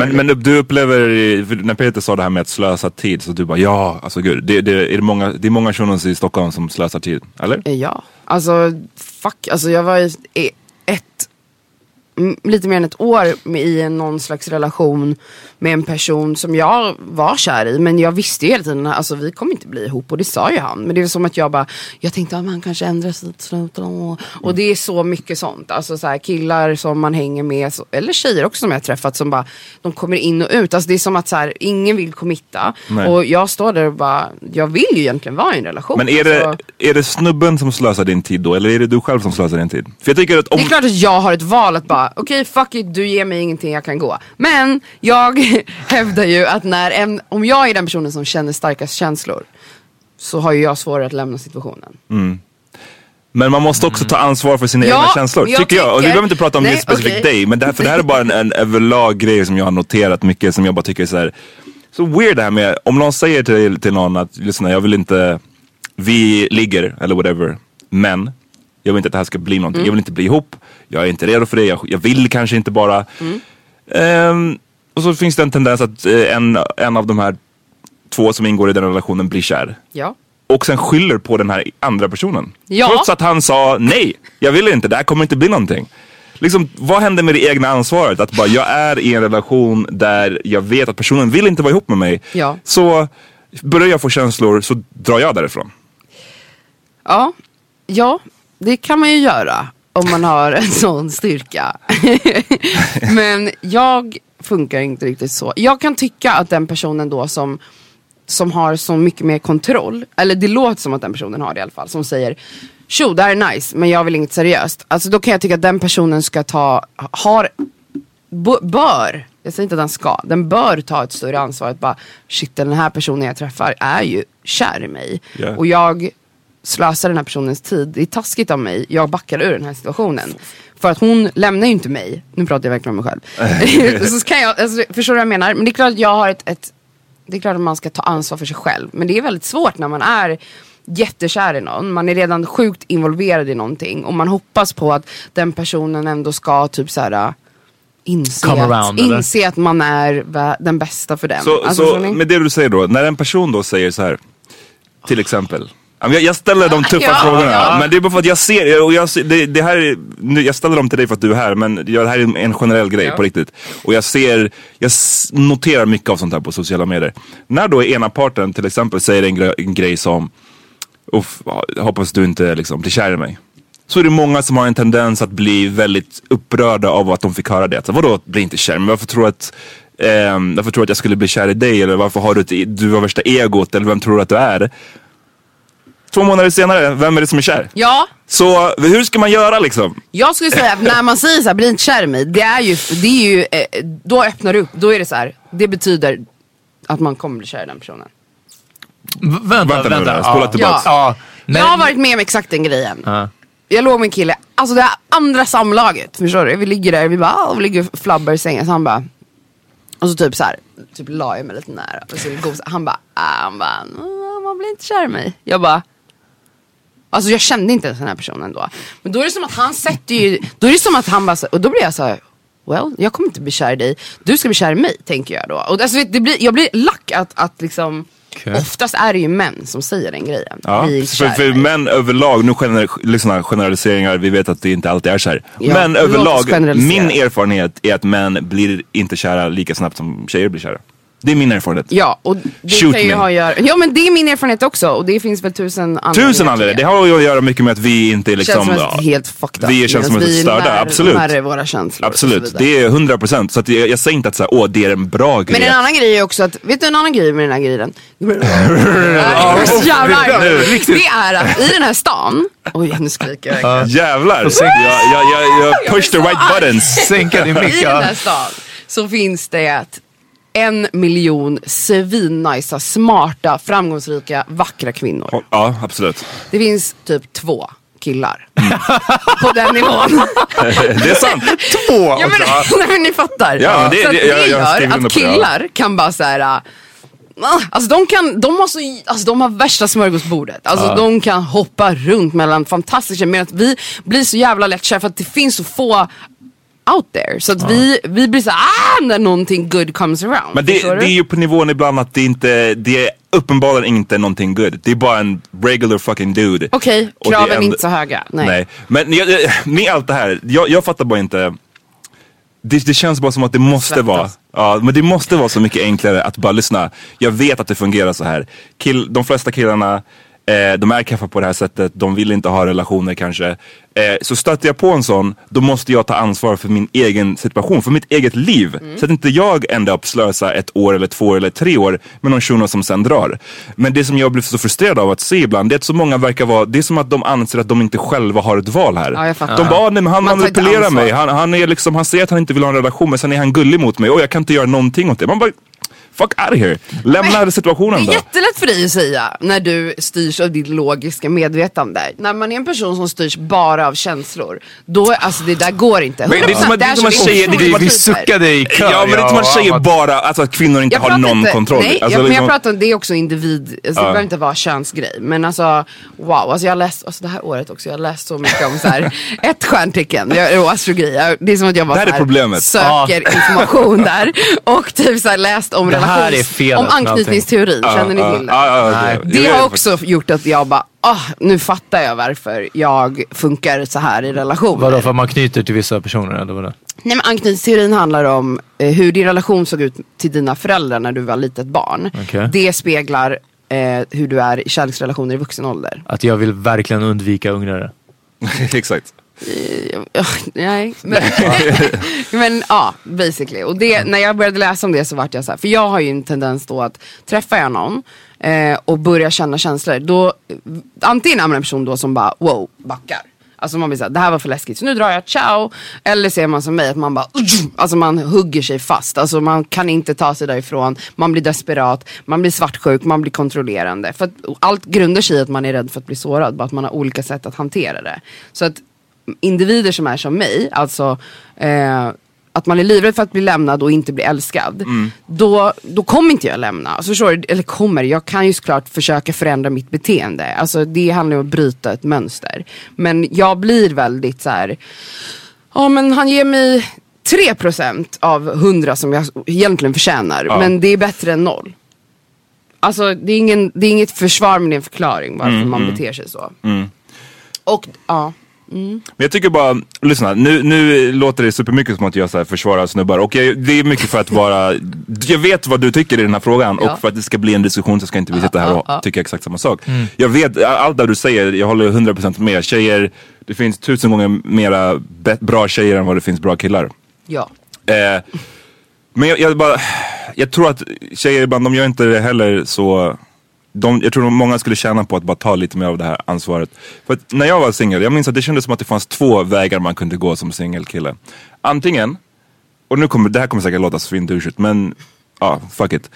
Men, men du upplever, när Peter sa det här med att slösa tid, så du bara ja, alltså gud, det, det, är det, många, det är många shunos i Stockholm som slösar tid, eller? Ja, alltså fuck, alltså jag var i lite mer än ett år med, i en någon slags relation med en person som jag var kär i. Men jag visste ju hela tiden, alltså vi kommer inte bli ihop och det sa ju han. Men det är som att jag bara, jag tänkte att man kanske ändrar sig till slut. Och, och det är så mycket sånt. Alltså så här, killar som man hänger med, eller tjejer också som jag har träffat som bara, de kommer in och ut. Alltså det är som att så här, ingen vill committa. Nej. Och jag står där och bara, jag vill ju egentligen vara i en relation. Men är det, Alltså- är det snubben som slösar din tid då, eller är det du själv som slösar din tid? För jag tycker att om... Det är klart att jag har ett val att bara, okej fuck it, du ger mig ingenting, jag kan gå. Men jag hävdar ju att när en, om jag är den personen som känner starkast känslor så har ju jag svårare att lämna situationen. Men man måste också ta ansvar för sina Ja, egna känslor, jag tycker jag. Och vi behöver inte prata om Nej, det specifikt okej. dig, men det här, för det här är bara en, en överlag grej som jag har noterat mycket, som jag bara tycker är så här. Så weird det här med, om någon säger till, till någon att lyssna, jag vill inte, vi ligger eller whatever, men jag vill inte att det här ska bli någonting. Mm. Jag vill inte bli ihop, jag är inte redo för det, jag, jag vill kanske inte bara. Mm. Ehm, och så finns det en tendens att eh, en, en av de här två som ingår i den relationen blir kär Ja. och sen skyller på den här andra personen. Ja. Trots att han sa nej, jag vill inte, det här kommer inte bli någonting. Liksom, vad händer med det egna ansvaret? Att bara, jag är i en relation där jag vet att personen vill inte vara ihop med mig. Ja. Så börjar jag få känslor så drar jag därifrån. Ja, ja, det kan man ju göra om man har en sån styrka. Men jag funkar inte riktigt så. Jag kan tycka att den personen då som, som har så mycket mer kontroll, eller det låter som att den personen har det i alla fall, som säger Tjo, det här är nice, men jag vill inget seriöst. Alltså då kan jag tycka att den personen ska ta, har, bör, jag säger inte att den ska, den bör ta ett större ansvar. Att bara, shit den här personen jag träffar är ju kär i mig. Ja. Och jag slösar den här personens tid. Det är taskigt av mig. Jag backar ur den här situationen. För att hon lämnar ju inte mig. Nu pratar jag verkligen om mig själv. så kan jag, alltså, förstår du vad jag menar? Men det är klart att jag har ett, ett det är klart att man ska ta ansvar för sig själv. Men det är väldigt svårt när man är jättekär i någon. Man är redan sjukt involverad i någonting. Och man hoppas på att den personen ändå ska typ så här äh, inse, Come att, around, eller? inse att man är den bästa för den. Så, Alltså, så med det du säger då, när en person då säger så här, till exempel, Jag, jag ställer de tuffa Ja, frågorna. ja. Men det är bara för att jag ser, och jag, det, det här är, nu, jag ställer dem till dig för att du är här, men det här är en generell grej Ja. på riktigt. Och jag ser, jag noterar mycket av sånt här på sociala medier. När då ena parten till exempel säger en, gre- en grej som, Uff, hoppas du inte liksom, blir kär i mig. Så är det många som har en tendens att bli väldigt upprörda av att de fick höra det. Så, vadå, bli inte kär? Men varför tror du att ehm, varför tror du att jag skulle bli kär i dig? Eller varför har du ett, du har värsta egot? Eller vem tror du att du är? Två månader senare, vem är det som är kär? Ja, Så hur ska man göra liksom? jag skulle säga att när man säger så här, bli inte kär i mig. Det är ju, det är ju eh, då öppnar det upp. Då är det så här, det betyder att man kommer bli kär i den personen. V- vänta, Vänta vänta. nu spola ja. tillbaks. Ja. Jag har varit med om exakt den grejen. Ja. Jag låg med en kille, alltså det här andra samlaget, förstår du? Vi ligger där, vi bara, ah, vi ligger och flabbar i sängen. Så han bara, och så typ så här, typ la jag mig lite nära. Och så gos, han bara, ah, han bara, "Mm, man blir inte kär i mig. Jag bara, alltså jag kände inte ens den här personen då. Men då är det som att han sätter ju, då är det som att han bara, och då blir jag så här, well, jag kommer inte bli kär i dig. Du ska bli kär i mig, tänker jag då. Och alltså, det blir, jag blir lack att, att liksom, Okej. oftast är det ju män som säger den grejen. Ja, för, för män överlag, nu gener, lyssna, generaliseringar, vi vet att det inte alltid är så här. Ja, men överlag, min erfarenhet är att män blir inte kära lika snabbt som tjejer blir kära. Det är min erfarenhet. Ja, och det Shoot kan ju me. ha att göra, ja men det är min erfarenhet också och det finns väl tusen anledningar Tusen anledningar. Det har ju att göra mycket med att vi inte är liksom... Känns som att helt fucked up. Vi känns som att vi är störda, när- absolut. närmare våra känslor Absolut, det är 100 procent. Så att jag, jag säger inte att så här, åh, det är en bra grej. Men en annan grej är också att, vet du en annan grej med den här grejen? Jag är så jävla arg. Det är att i den här stan, oj nu skriker jag verkligen. Jävlar! Jag, jag, jag, jag push the right buttons. Sänka din mick. I den här stan så finns det ett en miljon svinnajsa, smarta, framgångsrika, vackra kvinnor. Ja, absolut. Det finns typ två killar på den nivån. Det är sant. Två Ja, men, nej, men ni fattar. Ja, men det- så det- jag- jag gör att ja. killar kan bara såhär Alltså de, kan, de, har så, alltså de har värsta smörgåsbordet. Alltså de kan hoppa runt mellan fantastiska medan vi blir så jävla lättkär för att det finns så få out there. Så att vi, vi blir såhär ah, när någonting good comes around. Men det, det är ju på nivån ibland att det inte, det är uppenbarligen inte någonting good. Det är bara en regular fucking dude. Okej, det kraven är ändå- inte så höga. Nej. Nej. Men jag, jag- med allt det här, jag, jag fattar bara inte. Det, det känns bara som att det måste Svettas. vara, ja men det måste vara så mycket enklare att bara lyssna. Jag vet att det fungerar så här. Kill, de flesta killarna, eh, de är kaffa på det här sättet, de vill inte ha relationer kanske. Eh, så stöter jag på en sån, då måste jag ta ansvar för min egen situation, för mitt eget liv. Så att inte jag ändå upp slösa ett år eller två år eller tre år med någon shuno som sen drar. Men det som jag blir så frustrerad av att se ibland, det är att så många verkar vara, det är som att de anser att de inte själva har ett val här. Ja, de bara, "Ah, nej, men han manipulerar mig, han, han, är liksom, han säger att han inte vill ha en relation men sen är han gullig mot mig och jag kan inte göra någonting åt det. Man bara, fuck out of here. Lämna Det situationen är då. jättelätt för dig att säga när du styrs av ditt logiska medvetande. När man är en person som styrs bara av känslor, då, alltså det där går inte. Men det är som att- det är som att tjejer- det är som Vi, vi suckade i kör. Ja men det är inte man ja, säger att- bara alltså, att kvinnor inte Jag har någon inte, kontroll. Nej, alltså, jag, men jag liksom- pratar om det är också individ, alltså, det behöver inte vara könsgrej. Men alltså wow, alltså jag har läst, alltså det här året också, jag har läst så mycket om så här, ett stjärntecken jag, och astrologi. Det är som att jag bara Det här är problemet. söker information där och typ så här, läst om Det här är felet om med allting. anknytningsteorin, känner ni Ja, till det? ja, ja, Nej. det- Det har också gjort att jag bara, ah, nu fattar jag varför jag funkar så här i relationer. Vadå, för att man knyter till vissa personer eller vadå? Nej men anknytningsteorin handlar om eh, hur din relation såg ut till dina föräldrar när du var litet barn. Okej. Det speglar eh, hur du är i kärleksrelationer i vuxen ålder. Att jag vill verkligen undvika ungrare. Exakt. Eh, Nej, men, men ja, basically. Och det, när jag började läsa om det så vart jag så här, för jag har ju en tendens då att träffar jag någon eh, och börjar känna känslor, då antingen är man en person då som bara wow, backar. Alltså man blir såhär, det här var för läskigt så nu drar jag, ciao. Eller ser man som mig att man bara, alltså man hugger sig fast. Alltså man kan inte ta sig därifrån, man blir desperat, man blir svartsjuk, man blir kontrollerande. För att allt grundar sig i att man är rädd för att bli sårad, bara att man har olika sätt att hantera det. Så att individer som är som mig, alltså eh, att man är livrädd för att bli lämnad och inte bli älskad. Då, då kommer inte jag lämna. Alltså, förstår du? Eller kommer, jag kan ju såklart försöka förändra mitt beteende. Alltså, det handlar om att bryta ett mönster. Men jag blir väldigt så här. ja men han ger mig 3% av 100 som jag egentligen förtjänar. Men det är bättre än noll. Alltså det är, ingen, det är inget försvar men det är en förklaring varför Mm, man mm. beter sig så. Mm. Och ja. Men jag tycker bara, lyssna, nu, nu låter det supermycket som att jag så här försvarar snubbar och jag, det är mycket för att vara, jag vet vad du tycker i den här frågan Ja. och för att det ska bli en diskussion så ska inte vi sitta här och tycka exakt samma sak. Mm. Jag vet, allt det du säger, jag håller 100% med. Tjejer, det finns tusen gånger mera bra tjejer än vad det finns bra killar. Ja. Eh, men jag, jag bara, jag tror att tjejer ibland, de gör inte det heller så de, jag tror att många skulle tjäna på att bara ta lite mer av det här ansvaret. För att när jag var singel, jag minns att det kändes som att det fanns två vägar man kunde gå som singelkille. Antingen, och nu kommer, det här kommer säkert låta svindouchigt men ja, fuck it.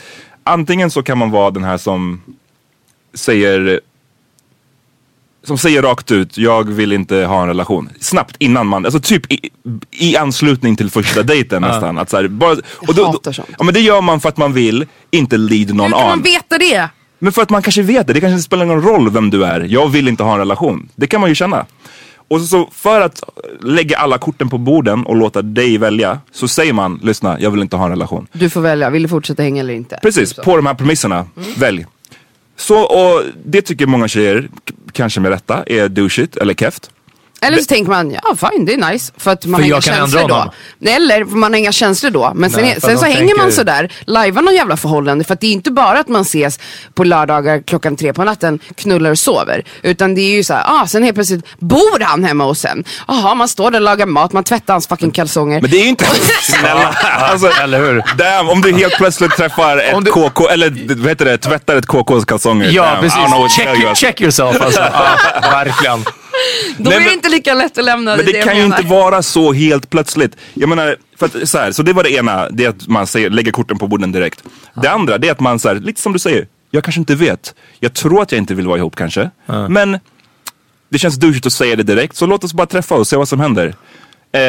Antingen så kan man vara den här som säger som säger rakt ut, jag vill inte ha en relation. Snabbt innan man, alltså typ i, i anslutning till första dejten nästan. Att så här, bara, och Jag hatar sånt. Ja men det gör man för att man vill inte lead någon Hur kan on. man veta det? Men för att man kanske vet det, det kanske inte spelar någon roll vem du är. Jag vill inte ha en relation. Det kan man ju känna. Och så, så för att lägga alla korten på borden och låta dig välja så säger man, lyssna, jag vill inte ha en relation. Du får välja, vill du fortsätta hänga eller inte? Precis, på de här premisserna. Välj. Så, och det tycker många tjejer, kanske med rätta, är douchigt eller keft. Eller så tänker man, ja fine det är nice. För att man För har inga känslor då. honom. Eller för man har inga känslor då. Men sen, Nej, sen så hänger tänker- man sådär, lajvar någon jävla förhållande. För att det är inte bara att man ses på lördagar klockan tre på natten, knullar och sover. Utan det är ju såhär, ah, sen helt plötsligt bor han hemma hos en. Jaha, man står där och lagar mat, man tvättar hans fucking kalsonger. Men det är ju inte, snälla. Alltså, Eller hur? damn, om du helt plötsligt träffar ett du- KK, eller vad heter det, tvättar ett KKs kalsonger. Ja, damn, precis. Check, check yourself alltså. ja, verkligen. Då Nej, är det men- inte lika lätt att lämna Men det, jag kan ju inte vara så helt plötsligt. Jag menar, för att, så, här, så det var det ena, det är att man säger, lägger korten på borden direkt. Det andra, det är att man, så här, lite som du säger, jag kanske inte vet. Jag tror att jag inte vill vara ihop kanske. Men det känns douchigt att säga det direkt, så låt oss bara träffa och se vad som händer. Eh,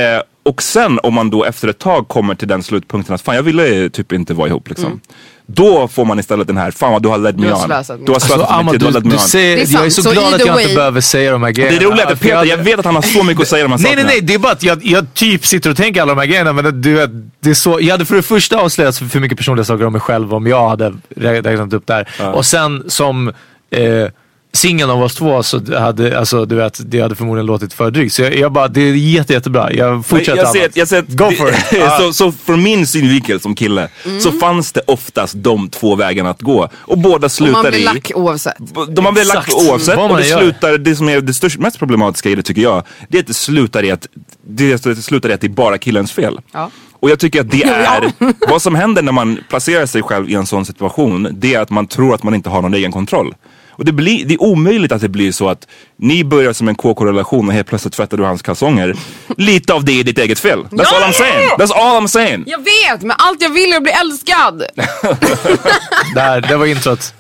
och sen om man då efter ett tag kommer till den slutpunkten att fan jag ville typ inte vara ihop liksom. Då får man istället den här, fan vad du har led Du me har on. Du har Alltså, slösat med Amma, tid, du har du, led me du on. säger, Det är jag är så, Så glad att jag way- inte behöver säga de här grejerna. Det är roligt att Peter, jag vet att han har så mycket att säga de här Nej, nej, sakerna. nej. Det är bara att jag, jag typ sitter och tänker alla de här grejerna. Men du vet, det är så, jag hade för det första avslöjat för mycket personliga saker om mig själv om jag hade rä- räknat upp där. Och sen som eh, singeln av oss två så hade, alltså, du vet, det hade förmodligen låtit för drygt. Så jag, jag bara, det är jätte, jättebra. Jag fortsätter jag ser, jag ser, Go for it. Så, så från min synvinkel som kille så fanns det oftast de två vägarna att gå. Och båda Och man slutar blir i... lack oavsett. De väl lagt Exakt. oavsett Vad och man det gör. slutar, det som är det största, mest problematiska i det tycker jag, det är att det slutar i att det, det slutar i att det är bara killens fel. Ja. Och jag tycker att det är, vad som händer när man placerar sig själv i en sån situation, det är att man tror att man inte har någon egen kontroll. Och det, blir, det är omöjligt att det blir så att ni börjar som en KK-relation och helt plötsligt tvättar du hans kalsonger. Lite av det är ditt eget fel. That's all I'm saying. That's all I'm saying. Jag vet, men allt jag vill är att bli älskad. Där, det var introt.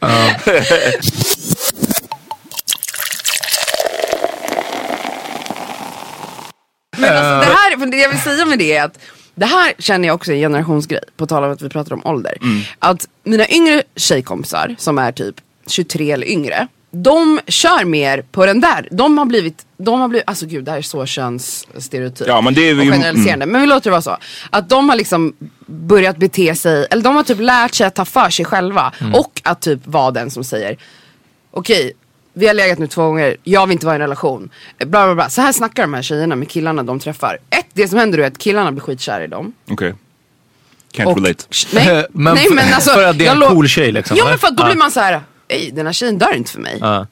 Men alltså, det här, det jag vill säga med det är att det här känner jag också är en generationsgrej, på tal om att vi pratar om ålder. Att mina yngre tjejkompisar som är typ 23 eller yngre, de kör mer på den där. De har blivit, de har blivit, alltså gud det här är så könsstereotyp Ja, men det är och ju- generaliserande. Men vi låter det vara så. Att de har liksom börjat bete sig, eller de har typ lärt sig att ta för sig själva. Och att typ vara den som säger, okej, vi har legat nu två gånger, jag vill inte vara i en relation. Bla, bla, bla. Så här snackar de här tjejerna med killarna de träffar. Ett, det som händer är att killarna blir skitkära i dem. Okej. Can't Och- relate. Nej, Men nej för- men alltså. för att det är en cool tjej, liksom, Ja men för att då blir man så här. Ej, den här tjejen dör inte för mig. Ja.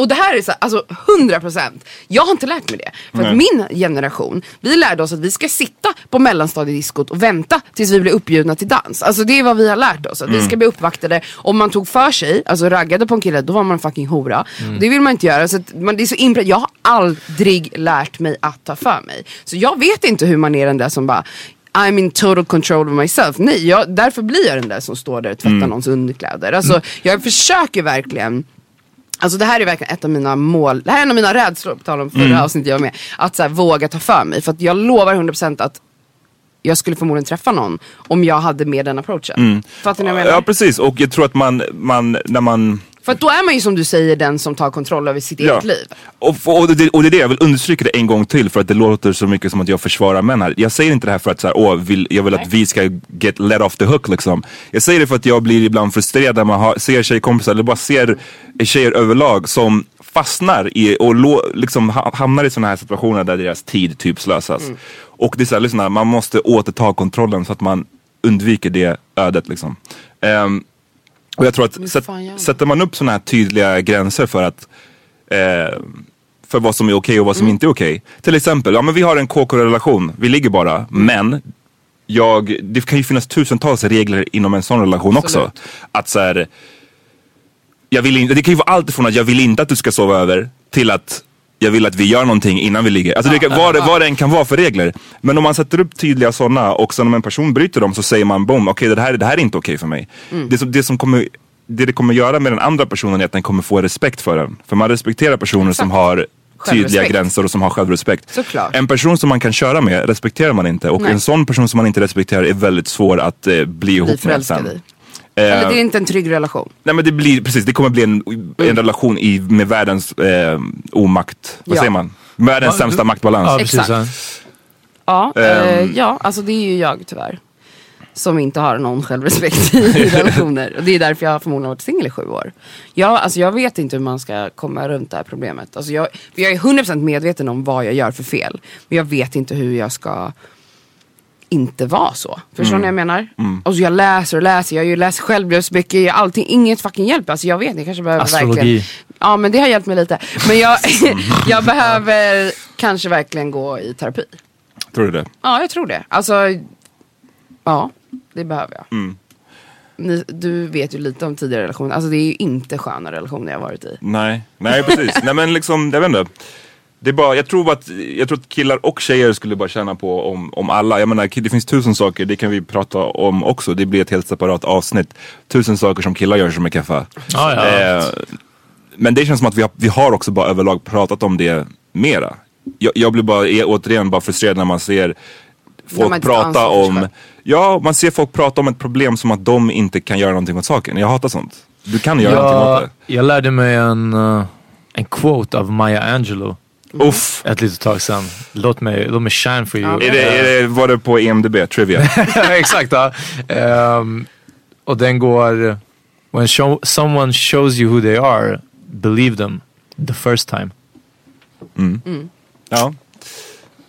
Och det här är så alltså 100%. Jag har inte lärt mig det. För att min generation, vi lärde oss att vi ska sitta på mellanstadiediskot och vänta tills vi blir uppbjudna till dans. Alltså det är vad vi har lärt oss. Att vi ska bli uppvaktade. Om man tog för sig, alltså raggade på en kille, då var man fucking hora. Det vill man inte göra. Så man, det är så inpre- jag har aldrig lärt mig att ta för mig. Så jag vet inte hur man är den där som bara I'm in total control of myself. Nej, jag, därför blir jag den där som står där och tvättar någons underkläder. Alltså, jag försöker verkligen Alltså det här är verkligen ett av mina mål, det här är en av mina rädslor på tal om förra avsnittet jag var med. Att så här, våga ta för mig. För att jag lovar 100% att jag skulle förmodligen träffa någon om jag hade med den approachen. Fattar ni vad jag menar? Ja precis och jag tror att man, man när man För då är man ju som du säger den som tar kontroll över sitt eget liv. Och, och, det, och det är det, jag vill understryka det en gång till för att det låter så mycket som att jag försvarar män här. Jag säger inte det här för att så här, åh, vill, jag vill att vi ska get let off the hook liksom. Jag säger det för att jag blir ibland frustrerad när man har, ser tjejkompisar eller bara ser tjejer överlag som fastnar i och lo, liksom ha- hamnar i sådana här situationer där deras tid typ slösas. Mm. Och det är såhär, lyssna, man måste återta kontrollen så att man undviker det ödet liksom. Ehm, och jag tror att sätt, sätter man upp sådana här tydliga gränser för att eh, för vad som är okej och vad som Mm. inte är okej. Till exempel, ja men vi har en KK-relation, vi ligger bara, Mm. men jag, det kan ju finnas tusentals regler inom en sån relation också. Absolut. Att så här, jag vill inte, det kan ju vara allt ifrån att jag vill inte att du ska sova över till att jag vill att vi gör någonting innan vi ligger. Alltså det kan, vad, det, vad det än kan vara för regler. Men om man sätter upp tydliga sådana och sen om en person bryter dem så säger man boom, okej det, här, det här är inte okej för mig. Mm. Det, som, det, som kommer, det det kommer göra med den andra personen är att den kommer få respekt för den. För man respekterar personer som har tydliga gränser och som har självrespekt. Såklart. En person som man kan köra med respekterar man inte och Nej. en sån person som man inte respekterar är väldigt svår att eh, bli ihop med sen. i. Eh, Eller det är inte en trygg relation. Nej men det blir, precis, det kommer bli en, en relation i, med världens eh, omakt, vad Ja. säger man? Världens Ja, sämsta du- maktbalans. Ja, precis. Exakt. ja. Ja, eh, Ehm. ja, alltså det är ju jag tyvärr. Som inte har någon självrespekt i relationer. Och det är därför jag förmodligen har varit singel i sju år. Jag, alltså jag vet inte hur man ska komma runt det här problemet. Alltså jag, jag är 100% medveten om vad jag gör för fel. Men jag vet inte hur jag ska inte vara så. Förstår Mm. ni vad jag menar? Och så jag läser och läser, jag läst självhjälpsböcker, allting, inget fucking hjälper. Alltså jag vet, jag kanske behöver Astrologi. verkligen... Ja men det har hjälpt mig lite. Men jag, jag behöver kanske verkligen gå i terapi. Tror du det? Ja, jag tror det. Alltså, ja, det behöver jag. Mm. Ni, du vet ju lite om tidigare relationer. Alltså det är ju inte sköna relationer jag har varit i. Nej, nej precis. nej men liksom, jag vet inte. Det är bara, jag, tror att, jag tror att killar och tjejer skulle bara känna på om, om alla. Jag menar, det finns tusen saker, det kan vi prata om också. Det blir ett helt separat avsnitt. Tusen saker som killar gör som är kaffa. Ja, ja. Eh, men det känns som att vi har, vi har också bara överlag pratat om det mera. Jag, jag blir bara, är, återigen bara frustrerad när man ser folk prata om, ja man ser folk prata om ett problem som att de inte kan göra någonting åt saken. Jag hatar sånt. Du kan göra någonting åt Jag, det. jag lärde mig en, eh, en quote av Maya Angelou. Uff. Ett litet tag sedan. Låt mig, låt mig shine for you. Är det, är det, var det på EMDB, Trivia? Exakt. Ja. Ehm, och den går... When show, someone shows you who they are, believe them the first time. ja.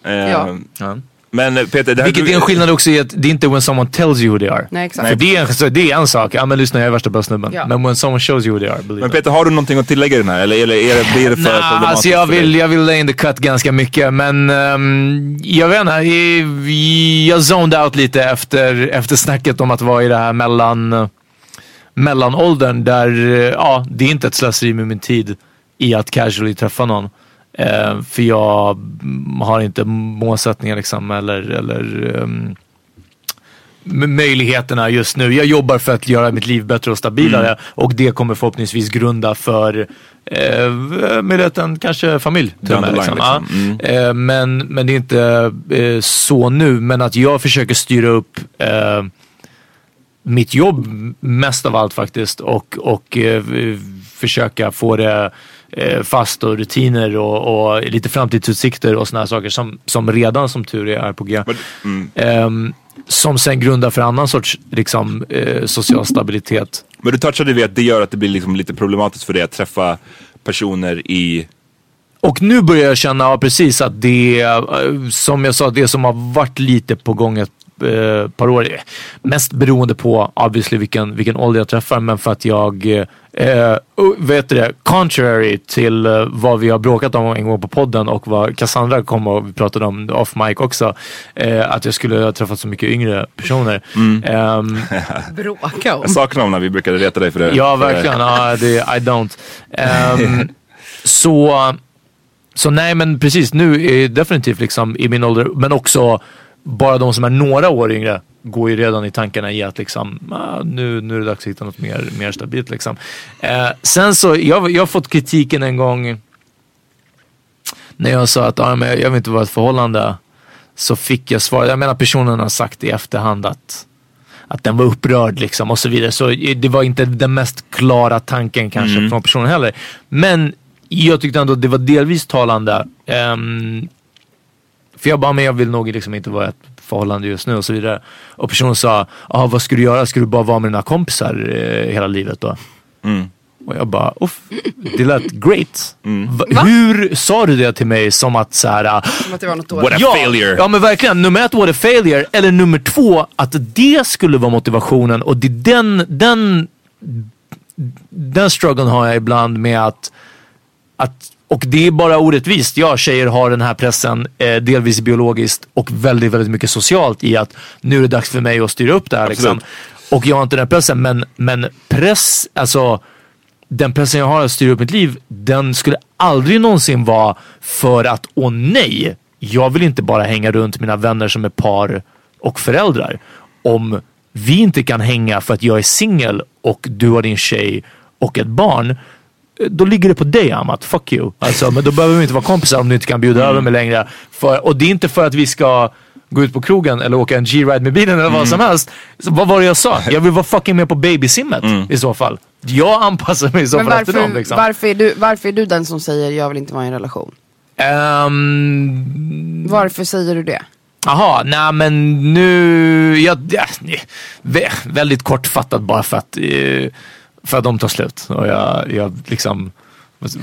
Eh, Ja. Ja. Men Peter, det här Vilket är en skillnad också i att det är inte when someone tells you who they are. Nej, exakt. För det är, en, så det är en sak. Ja men lyssna jag är värsta bösnubben. Ja. Men when someone shows you who they are, believe Men. Peter, har du någonting att tillägga i den här? Eller, eller är det, blir det för Nej, problematiskt alltså jag vill, jag vill lay in the cut ganska mycket. Men ehm, jag vet inte, jag- jag zoned out lite efter, efter snacket om att vara i det här mellan, mellanåldern. Där, eh, ja, det är inte ett slöseri med min tid i att casually träffa någon. Eh, för jag mm, har inte målsättningar liksom, eller, eller ehm, m- möjligheterna just nu. Jag jobbar för att göra mitt liv bättre och stabilare Mm. och det kommer förhoppningsvis grunda för eh, med en kanske familj. till med, liksom. liksom. Ja. Eh, men, men det är inte eh, så nu. Men att jag försöker styra upp eh, mitt jobb mest av allt faktiskt och, och eh, försöka få det eh, fast och rutiner och, och lite framtidsutsikter och här saker som, som redan som tur är är på G. Mm. Ehm, som sen grundar för annan sorts liksom, eh, social stabilitet. Men du touchade vid att det gör att det blir liksom lite problematiskt för dig att träffa personer i... Och nu börjar jag känna ja, precis att det, eh, som jag sa, det som har varit lite på gång ett eh, par år, eh, mest beroende på obviously vilken, vilken ålder jag träffar, men för att jag, eh, och vet du det, contrary till eh, vad vi har bråkat om en gång på podden och vad Cassandra kom och vi pratade om off mic också, eh, att jag skulle ha träffat så mycket yngre personer. Ehm, Bråka om. Jag saknar dem när vi brukade reta dig för det. Ja, verkligen. Ja, det, I don't. Ehm, så, så nej, men precis nu är jag definitivt liksom i min ålder, men också bara de som är några år yngre går ju redan i tankarna i att liksom, ah, nu, nu är det dags att hitta något mer, mer stabilt. Liksom. Eh, sen så, jag, jag har fått kritiken en gång när jag sa att ah, men jag vill inte vara i ett förhållande. Så fick jag svar, jag menar personen har sagt i efterhand att att den var upprörd liksom och så vidare. Så det var inte den mest klara tanken kanske Mm. från personen heller. Men jag tyckte ändå att det var delvis talande. Ehm, för jag bara, men jag vill nog liksom inte vara i ett förhållande just nu och så vidare. Och personen sa, ah, vad ska du göra? Ska du bara vara med dina kompisar eh, hela livet då? Mm. Och jag bara, uff, det lät great. Va? Hur sa du det till mig som att så här, ah, Som att det var något What a ja, failure. Ja men verkligen, nummer ett, what a failure. Eller nummer två, att det skulle vara motivationen. Och det den, den, den strugglen har jag ibland med att, att och det är bara orättvist. Ja, tjejer har den här pressen, eh, delvis biologiskt och väldigt, väldigt mycket socialt i att nu är det dags för mig att styra upp det här. Liksom. Och jag har inte den pressen, men, men press, alltså den pressen jag har att styra upp mitt liv, den skulle aldrig någonsin vara för att, åh nej, jag vill inte bara hänga runt mina vänner som är par och föräldrar. Om vi inte kan hänga för att jag är singel och du har din tjej och ett barn, då ligger det på dig Amat. Fuck you. Alltså, men då behöver vi inte vara kompisar om du inte kan bjuda över mig längre. För, och det är inte för att vi ska gå ut på krogen eller åka en G-ride med bilen eller vad som helst. Så, vad var det jag sa? Jag vill vara fucking med på babysimmet i så fall. Jag anpassar mig i så Men fall efter varför, dem. Liksom. varför, är du, varför är du den som säger jag vill inte vara i en relation? Ehm, Varför säger du det? Jaha, nej men nu... Ja, ja, väldigt kortfattat bara för att, eh, för att de tar slut. Och jag, jag liksom...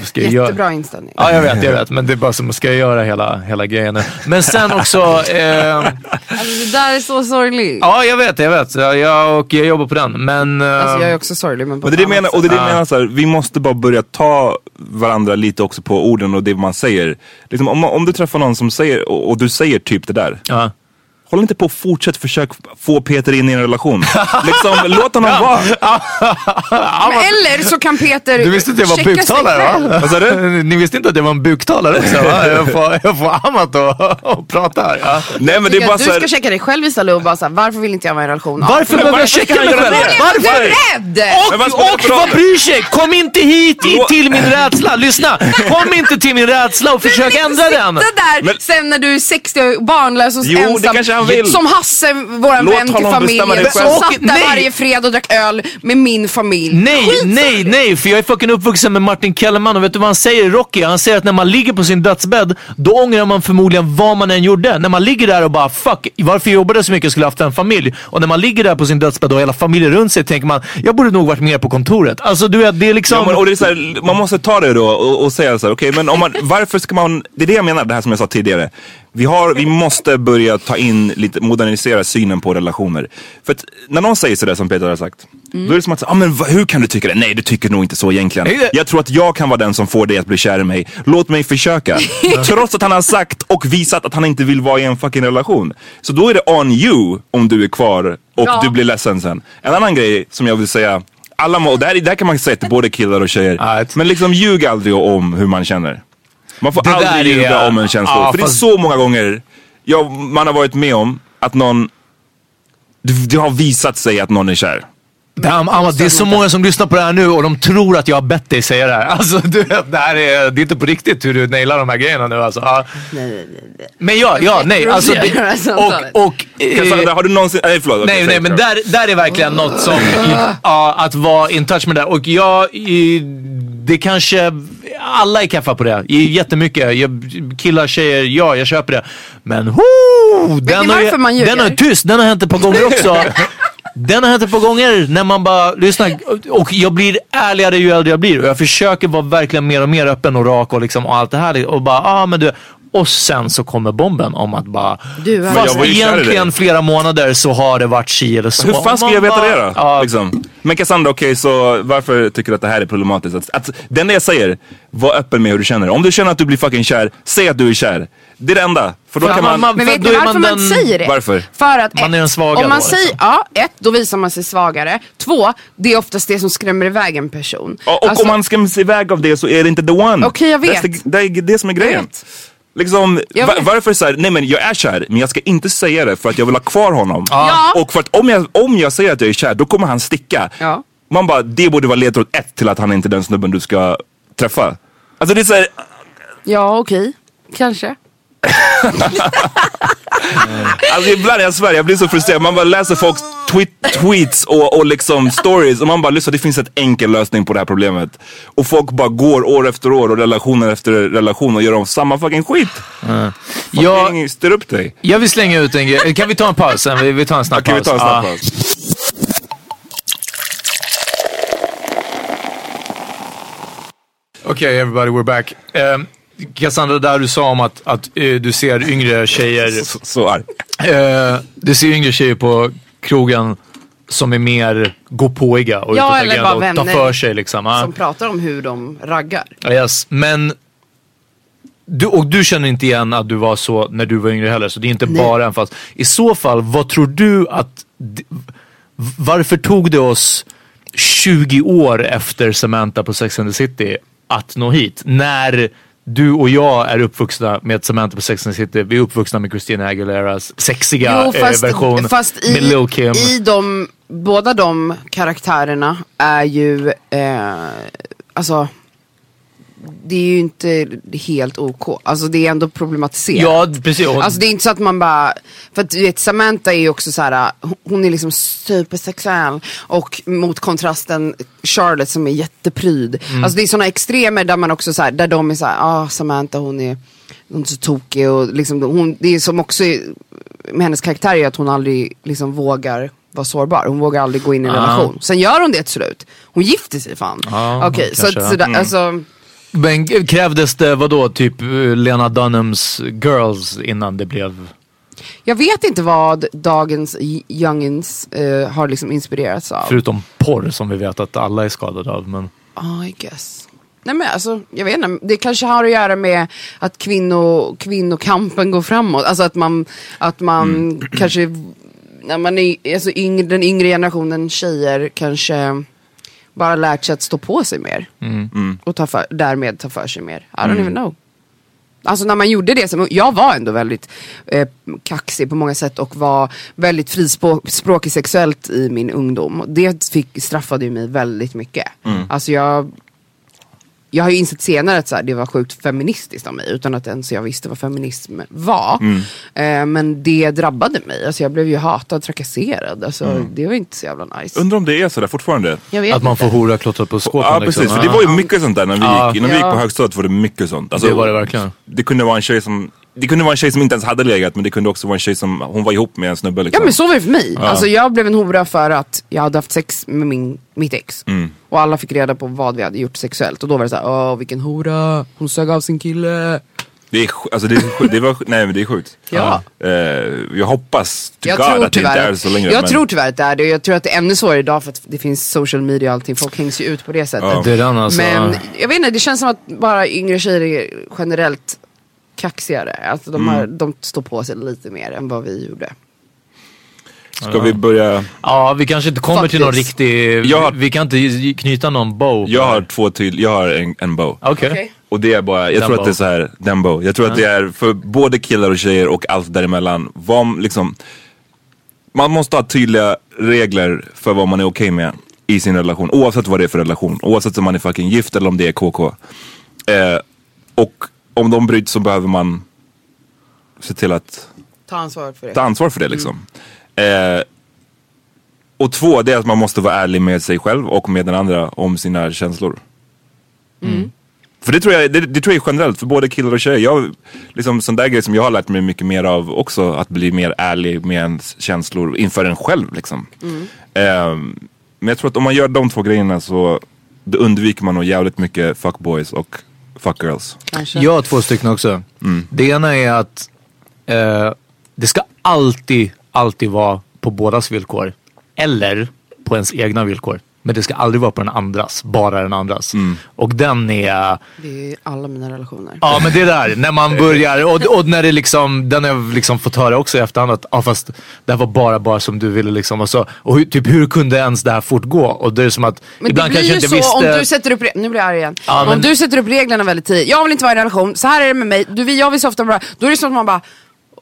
Ska jag göra? Jättebra inställning. Ja, jag vet, jag vet. Men det är bara som, ska jag göra hela, hela grejen nu? Men sen också... ehm, Alltså, det där är så sorgligt. ja, jag vet, jag vet. Jag, jag, och jag jobbar på den. Men... eh, Alltså, jag är också sorglig men på Men det är ett menar, och det är det jag menar så här, vi måste bara börja ta varandra lite också på orden och det man säger. Liksom, om, om du träffar någon som säger, och, och du säger typ det där. ja. Håll inte på och fortsätt försöka få Peter in i en relation. liksom, låt honom vara. Men eller så kan Peter Du visste inte att jag var buktalare va? Vad sa du? Ni visste inte att jag var en buktalare också va? Jag får, jag får Amat att och prata här. Ja. Nej men det är bara så du här, ska checka dig själv istället och bara såhär, varför vill inte jag vara i en relation? Varför behöver jag checka mig själv? Varför? Du är rädd! Och, och vad bryr sig? Kom inte hit i, till min rädsla. Lyssna! Kom inte till min rädsla och försök ändra den. Sitta där Men- sen när du är 60 och barnlös och Jo, det ensam. Han vill. Som Hasse, våran Låt vän till familjen. Som satt där nej. varje fredag och drack öl med min familj. Nej, Skit nej, nej, för jag är fucking uppvuxen med Martin Kellerman och vet du vad han säger i Rocky? Han säger att när man ligger på sin dödsbädd, då ångrar man förmodligen vad man än gjorde. När man ligger där och bara fuck, varför jobbade jag så mycket? Jag skulle haft en familj. Och när man ligger där på sin dödsbädd och hela familjen runt sig tänker man, jag borde nog varit mer på kontoret. Alltså du vet, det är liksom... Ja, men, och det är så här, man måste ta det då och, och säga så här, okej men om man, varför ska man, det är det jag menar, det här som jag sa tidigare. Vi, har, vi måste börja ta in lite, modernisera synen på relationer. För att när någon säger sådär som Peter har sagt, då är det som att, ah, men va, hur kan du tycka det? Nej du tycker nog inte så egentligen. Jag tror att jag kan vara den som får dig att bli kär i mig. Låt mig försöka. Trots att han har sagt och visat att han inte vill vara i en fucking relation. Så då är det on you om du är kvar och Ja. du blir ledsen sen. En annan grej som jag vill säga, alla må, och där, där kan man säga till både killar och tjejer. Men liksom ljug aldrig om hur man känner. Man får Det aldrig är- ljuga om en känsla. Ja, För fast- det är så många gånger jag, man har varit med om att någon, det, det har visat sig att någon är kär. Damn, Amma, det är så många som lyssnar på det här nu och de tror att jag har bett dig säga det här. Alltså, du det här är, det är inte på riktigt hur du nailar de här grejerna nu. Alltså. Ja. Men ja, ja, nej. Alltså, Det och, och, eh, har du någonsin, nej förlåt. Nej, nej, men där, där är verkligen något som, ja, att vara in touch med det. Och jag, i- det kanske, alla är kaffa på det. Jättemycket. Jag, killar, tjejer, ja, jag köper det. Men whoo, den, har, den har tyst, den har hänt ett par gånger också. Den har hänt ett par gånger när man bara lyssnar. Och jag blir ärligare ju äldre jag blir. Och jag försöker vara verkligen mer och mer öppen och rak och, liksom, och allt det här. Och bara, ah, men du. Och sen så kommer bomben om att bara, Du är- fast egentligen flera månader så har det varit si eller så. Hur fan ska jag veta bara- det då? Ja, Liksom. Men Cassandra, okej så varför tycker du att det här är problematiskt? Att, att, det enda jag säger, var öppen med hur du känner. Om du känner att du blir fucking kär, säg att du är kär. Det är det enda. För då För kan man- man... Men vet ni är varför man man, den- säger det? Varför? För att Man ett, är den svaga om man då, säger, liksom. ja, ett, då visar man sig svagare. Två, det är oftast det som skrämmer iväg en person. Och, och Alltså, om man skräms iväg av det så är det inte the one. Okej, jag vet. Det, är- det är det som är grejen. Liksom, Jag va- vet. varför så här, nej men jag är kär, men jag ska inte säga det för att jag vill ha kvar honom. Ja. Och för att om jag, om jag säger att jag är kär, då kommer han sticka. Ja. Man bara, det borde vara ledtråd ett till att han inte är den snubben du ska träffa. Alltså det är såhär, Ja, okej. Kanske. alltså ibland jag svär, jag blir så frustrerad. Man bara läser folks tweet, tweets och, och liksom stories och man bara lyssna det finns ett enkel lösning på det här problemet. Och folk bara går år efter år och relationer efter relation och gör om samma fucking skit. Fucking styr upp dig. Jag vill slänga ut en grej. Kan vi ta en paus sen? Vi, vi tar en snabb vi paus. tar en snabb Ja. paus. Okej everybody, we're back. Um, Cassandra, där du sa om att, att eh, du ser yngre tjejer. Så, så arg. Eh, du ser yngre tjejer på krogen som är mer gåpåiga och Ja, eller bara och tar för sig liksom. Ja. Som pratar om hur de raggar. Yes, men du, och du känner inte igen att du var så när du var yngre heller, så det är inte Nej. bara en fast. I så fall, vad tror du att... Varför tog det oss 20 år efter Samantha på Sex and the City att nå hit? När du och jag är uppvuxna med Samantha på Sex and the City, vi är uppvuxna med Christina Aguileras sexiga Jo, fast, eh, version fast i, med Lil Kim. i de, båda de karaktärerna är ju, eh, alltså, det är ju inte helt OK. Alltså det är ändå problematiserat. Ja, precis. Alltså det är inte så att man bara, för att du vet Samantha är ju också så här, hon är liksom supersexuell och mot kontrasten Charlotte som är jättepryd. Mm. Alltså det är sådana extremer där man också så här, där de är så här, ah Samantha hon är, hon är så tokig och liksom hon, det är som också är, med hennes karaktär är att hon aldrig liksom vågar vara sårbar. Hon vågar aldrig gå in i en Ja. relation. Sen gör hon det till slut. Hon gifter sig fan. Ja, Okej, så, kanske. att, sådär, Mm. alltså. Men krävdes det vadå, typ eh, Lena Dunhams Girls innan det blev... Jag vet inte vad dagens youngins eh, har liksom inspirerats av. Förutom porr som vi vet att alla är skadade av. Men... Oh, I guess. Nej men alltså, jag vet inte. Det kanske har att göra med att kvinno, kvinnokampen går framåt. Alltså att man, att man kanske, när man är, alltså yngre, den yngre generationen tjejer kanske bara lärt sig att stå på sig mer. Och ta för, därmed ta för sig mer. I don't even know. Alltså när man gjorde det, som, jag var ändå väldigt eh, kaxig på många sätt och var väldigt frispråkig sexuellt i min ungdom. Det fick, straffade ju mig väldigt mycket. Alltså jag, jag har ju insett senare att så här, det var sjukt feministiskt av mig utan att ens jag visste vad feminism var. Eh, men det drabbade mig, alltså jag blev ju hatad, trakasserad. Alltså, Det var inte så jävla nice. Undrar om det är sådär fortfarande. Att man inte. får hora klottrat på skåpen Ja liksom. precis, för det var ju mycket sånt där när vi gick, när vi gick på högstadiet var det mycket sånt. Alltså, Det var det verkligen. Det kunde vara en tjej som, det kunde vara en tjej som inte ens hade legat men det kunde också vara en tjej som, hon var ihop med en snubbe liksom. Ja men så var det för mig. Alltså jag blev en hora för att jag hade haft sex med min, mitt ex. Mm. Och alla fick reda på vad vi hade gjort sexuellt. Och då var det så här, åh vilken hora, hon sög av sin kille. Det är, alltså det, är, det var, nej men det är sjukt. Ja. Eh, jag hoppas till Jag God tror, att det inte tyvärr, är så längre. jag men, tror tyvärr att det är det. Jag tror att det är ännu svårare idag för att det finns social media och allting. Folk hängs ju ut på det sättet. Ja. Det är den alltså. Men jag vet inte, det känns som att bara yngre tjejer generellt kaxigare. Alltså de, har, Mm. de står på sig lite mer än vad vi gjorde. Ska vi börja? Ja, vi kanske inte kommer till någon Faktiskt. riktig... Jag har- Vi kan inte knyta någon bow. Jag har två till, jag har en, en bow. Okej. Okej. Och det är bara, jag Den tror att bow. det är så här, den bow. Jag tror att det är för både killar och tjejer och allt däremellan. Vad, liksom, man måste ha tydliga regler för vad man är okej med i sin relation. Oavsett vad det är för relation. Oavsett om man är fucking gift eller om det är KK. Eh, och om de bryts så behöver man se till att Ta ansvar för det. ta ansvar för det liksom. Eh, och två, det är att man måste vara ärlig med sig själv och med den andra om sina känslor. För det tror, jag, det, det tror jag är generellt för både killar och tjejer. Jag, liksom, sån där grej som jag har lärt mig mycket mer av också. Att bli mer ärlig med ens känslor inför en själv. Liksom. Ehm, men jag tror att om man gör de två grejerna så undviker man nog jävligt mycket fuckboys och fuckgirls. Kanske. Jag har två stycken också. Det ena är att eh, det ska alltid, alltid vara på bådas villkor. Eller på ens egna villkor. Men det ska aldrig vara på den andras, bara den andras. Och den är... Det är alla mina relationer. Ja men det där, när man börjar och, och när det liksom, den har jag liksom fått höra också i efterhand att ja, fast det här var bara bara som du ville liksom. Och, så, och hur, typ hur kunde ens det här fortgå? Och det är som att Men ibland det blir kanske ju inte så visste. om du sätter upp, nu blir jag arg igen. Ja, om men- du sätter upp reglerna väldigt tidigt. Jag vill inte vara i en relation, så här är det med mig. Du, jag vill softa med Då är det som att man bara,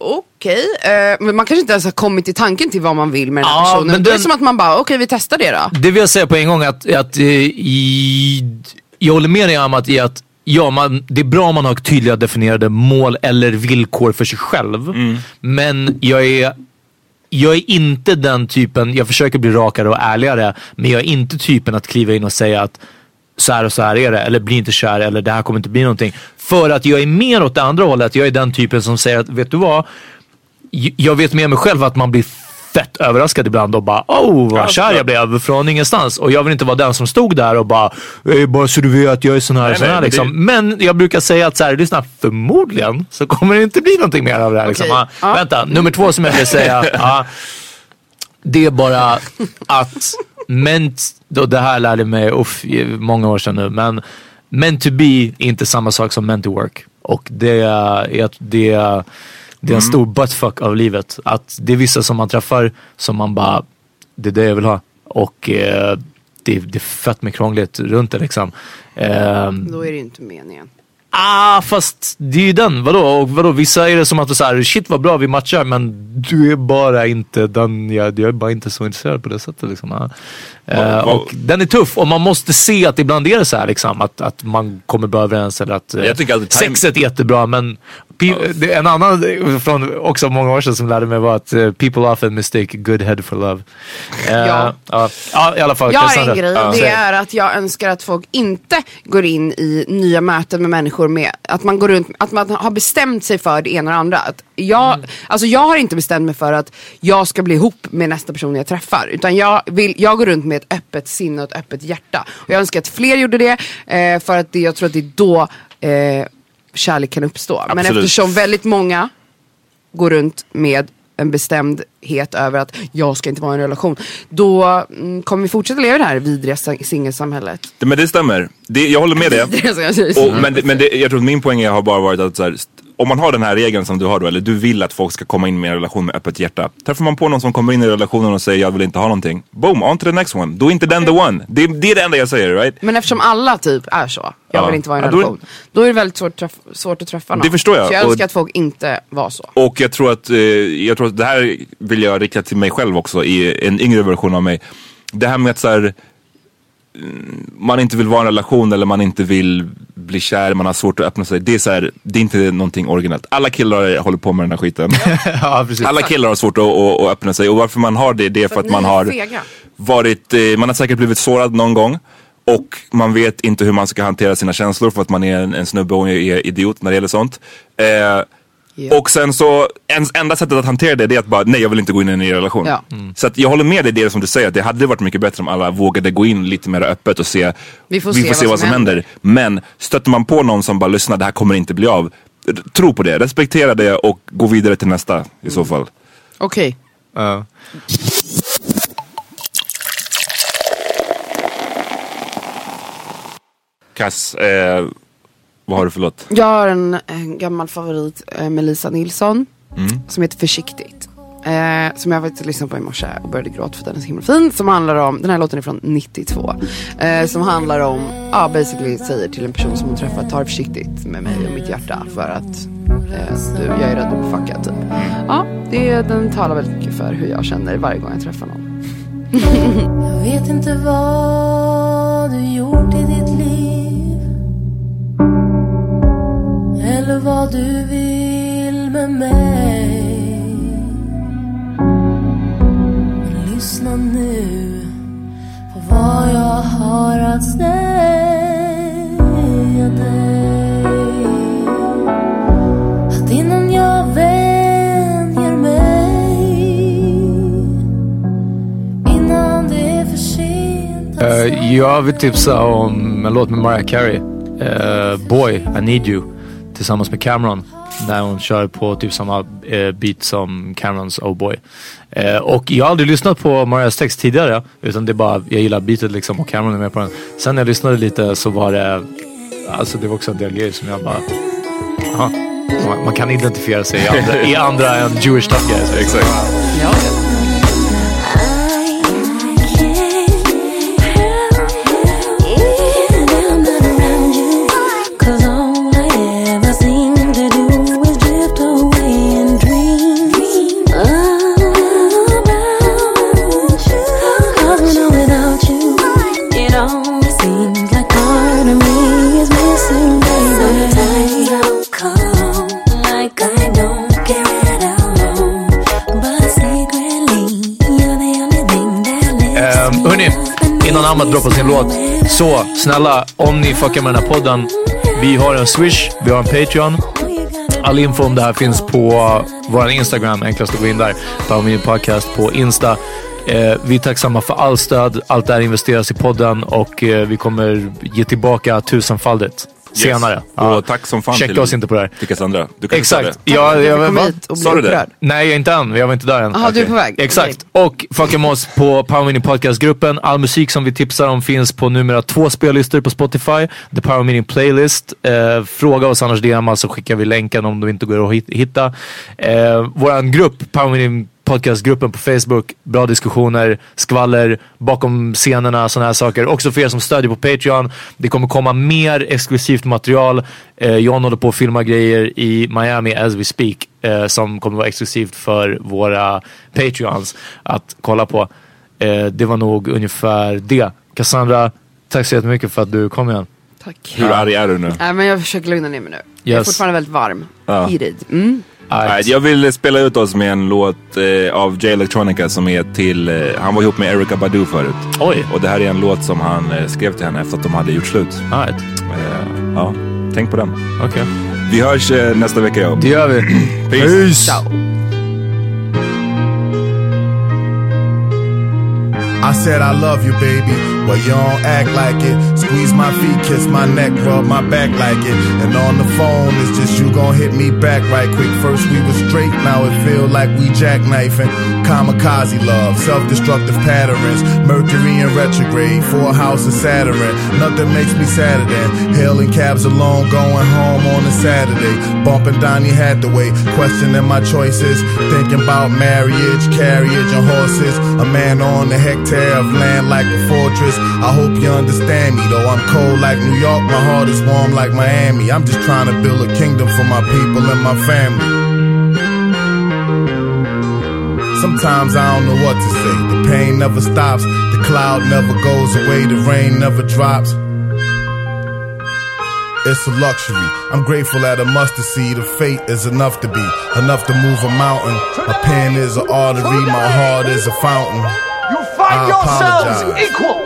okej. eh, men man kanske inte ens har kommit till tanken till vad man vill med den här Ja, personen. men är den- det som att man bara, okej vi testar det då. Det vill jag säga på en gång att, att eh, i, jag håller med dig om att, i att ja, man, det är bra om man har tydliga definierade mål eller villkor för sig själv. Men jag är jag är inte den typen, jag försöker bli rakare och ärligare, men jag är inte typen att kliva in och säga att så här och så här är det, eller bli inte kär, eller det här kommer inte bli någonting. För att jag är mer åt det andra hållet, jag är den typen som säger att, vet du vad? Jag vet med mig själv att man blir fett överraskad ibland och bara oh vad kär jag blev från ingenstans. Och jag vill inte vara den som stod där och bara "Eh, bara så du vet jag är sån här, Nej, sån nej, här men liksom. Men jag brukar säga att så här, lyssna förmodligen så kommer det inte bli någonting mer av det här. Liksom. Okej. Ah, Ja. Vänta, nummer två som jag vill säga. ah, det är bara att ment, då det här lärde mig uff, många år sedan nu, men meant to be är inte samma sak som meant to work. Och det är, det är, det är en stor buttfuck av livet. Att det är vissa som man träffar som man bara, det är det jag vill ha. Och eh, det, det är fett med krångligt runt det liksom. Ehm, Då är det inte meningen. Ah, fast det är ju den. Vadå? Och vadå? Vissa är det som att du säger shit vad bra vi matchar men du är bara inte den, jag, jag är bara inte så intresserad på det sättet. Liksom. Ah. Eh, och den är tuff och man måste se att ibland är det så här liksom, att, att man kommer bra överens eller att eh, sexet är jättebra men en annan från också många år sedan som lärde mig var att eh, people often mistake good head for love. Eh, Ja. ja. ja, i alla fall. Jag har en grej, det är att jag önskar att folk inte går in i nya möten med människor med att man går runt, att man har bestämt sig för det ena och det andra. Att jag, Mm. alltså jag har inte bestämt mig för att jag ska bli ihop med nästa person jag träffar. Utan jag, vill, jag går runt med ett öppet sinne och ett öppet hjärta. Och jag önskar att fler gjorde det, eh, för att det, jag tror att det är då eh, kärlek kan uppstå. Men Absolut. eftersom väldigt många går runt med en bestämdhet över att jag ska inte vara i en relation. Då mm, kommer vi fortsätta leva i det här vidriga sing- singelsamhället. Men det stämmer. Det, jag håller med det. Det. Och, men det, men det, jag tror att min poäng har bara varit att så här, om man har den här regeln som du har då, eller du vill att folk ska komma in med en relation med öppet hjärta. Träffar man på någon som kommer in i relationen och säger jag vill inte ha någonting. Boom, on to the next one. Då är inte den the one. Det, det är det enda jag säger, right? Men eftersom alla typ är så, jag Ja. vill inte vara i en Ja, då är- relation. Då är det väldigt svårt, träff- svårt att träffa någon. Det förstår jag. Så jag önskar Och- att folk inte var så. Och jag tror att, eh, jag tror att det här vill jag rikta till mig själv också i en yngre version av mig. Det här med att så här, man inte vill vara i en relation eller man inte vill bli kär, man har svårt att öppna sig. Det är, så här, det är inte någonting originellt. Alla killar håller på med den här skiten. ja. Alla killar har svårt att, att, att öppna sig och varför man har det, det är för att ni man har fega. varit, eh, man har säkert blivit sårad någon gång. Och man vet inte hur man ska hantera sina känslor för att man är en, en snubbe och är idiot när det gäller sånt. Eh, Och sen så, ens enda sättet att hantera det, det är att bara, nej jag vill inte gå in i en ny relation. Ja. Så att jag håller med dig i det som du säger, att det hade varit mycket bättre om alla vågade gå in lite mer öppet och se, Vi får se vad som händer. Men stöter man på någon som bara lyssnar, det här kommer inte bli av. Tro på det, respektera det och gå vidare till nästa i så fall. Okej. Ja. Kass, eh, vad har du för låt? Jag har en, en gammal favorit eh, med Lisa Nilsson. Mm. Som heter Försiktigt. Eh, som jag faktiskt lyssnade på i morse och började gråta för den är så himla fin. Som handlar om, den här låten är från 92. Eh, som handlar om, ja basically säger till en person som hon träffar, ta det försiktigt med mig och mitt hjärta. För att eh, du, jag är rädd att bli fuckad typ. Ja, det, den talar väldigt mycket för hur jag känner varje gång jag träffar någon. Jag vet inte vad du gjort i ditt liv Eller vad du vill med mig Men lyssna nu på vad jag har att säga dig Att innan jag vänjer mig Innan det är för sent Eh, jag vill tipsa om en låt med Mariah Carey. Eh, Boy, I need you. Tillsammans med Cameron. När hon kör på typ samma eh, beat som Camerons Oh Boy. Eh, och jag har aldrig lyssnat på Mariahs text tidigare. Utan det är bara, jag gillar beatet liksom och Cameron är med på den. Sen när jag lyssnade lite så var det, alltså det var också en del grejer som jag bara, aha, man, man kan identifiera sig i andra, i andra än Jewish tough guys. Exakt. Ja, låt. Så snälla, om ni fuckar med den här podden. Vi har en Swish, vi har en Patreon. All info om det här finns på vår Instagram. Enklast att gå in där. Power Podcast på Insta. Eh, vi är tacksamma för all stöd. Allt det här investeras i podden och eh, vi kommer ge tillbaka tusenfaldigt senare. Yes. Ja. Och tack som fan Checka till, oss inte på det här. till Cassandra. Du kan Exakt. inte Ja, jag, Kom va? hit och Sa bli du det? upprörd. Nej, inte än. Jag var inte där än. Jaha, du är på väg. Exakt. Och fucka med oss på Power Meeting Podcast-gruppen. All musik som vi tipsar om finns på numera två spellistor på Spotify. The Power Meeting Playlist. Eh, fråga oss annars DM så skickar vi länken om de inte går att hit- hitta. Eh, våran grupp, Power Meeting Podcastgruppen på Facebook. Bra diskussioner, skvaller, bakom scenerna, sådana här saker. Också för er som stödjer på Patreon. Det kommer komma mer exklusivt material. Eh, John håller på att filma grejer i Miami as we speak. Eh, som kommer vara exklusivt för våra Patreons att kolla på. Eh, det var nog ungefär det. Cassandra, tack så jättemycket för att du kom igen. Tack. Hur arg är du nu? Nej, men jag försöker lugna ner mig nu. Jag är Yes. fortfarande väldigt varm. Ja. Heated. Mm. Nej, jag vill spela ut oss med en låt eh, av J Electronica som är till, eh, han var ihop med Erika Badu förut. Oj. Och det här är en låt som han eh, skrev till henne efter att de hade gjort slut. Right. Eh, ja, tänk på den. Okej. Vi hörs eh, nästa vecka ja. Det gör vi. Peace. I said I love you, baby. Well, you don't act like it. Squeeze my feet, kiss my neck, rub my back like it. And on the phone, it's just you gon' hit me back right quick. First we was straight, now it feel like we jackknifing. Kamikaze love, self-destructive patterns. Mercury in retrograde, four house of Saturn. Nothing makes me sadder than hailing cabs alone, going home on a Saturday. Bumping Donny Hathaway, questioning my choices. Thinking about marriage, carriage, and horses. A man on a hectare of land like a fortress. I hope you understand me, though I'm cold like New York. My heart is warm like Miami. I'm just trying to build a kingdom for my people and my family. Sometimes I don't know what to say. The pain never stops, the cloud never goes away, the rain never drops. It's a luxury. I'm grateful that a mustard seed of fate is enough to be, enough to move a mountain. My pen is an artery, my heart is a fountain. You find I yourselves apologize.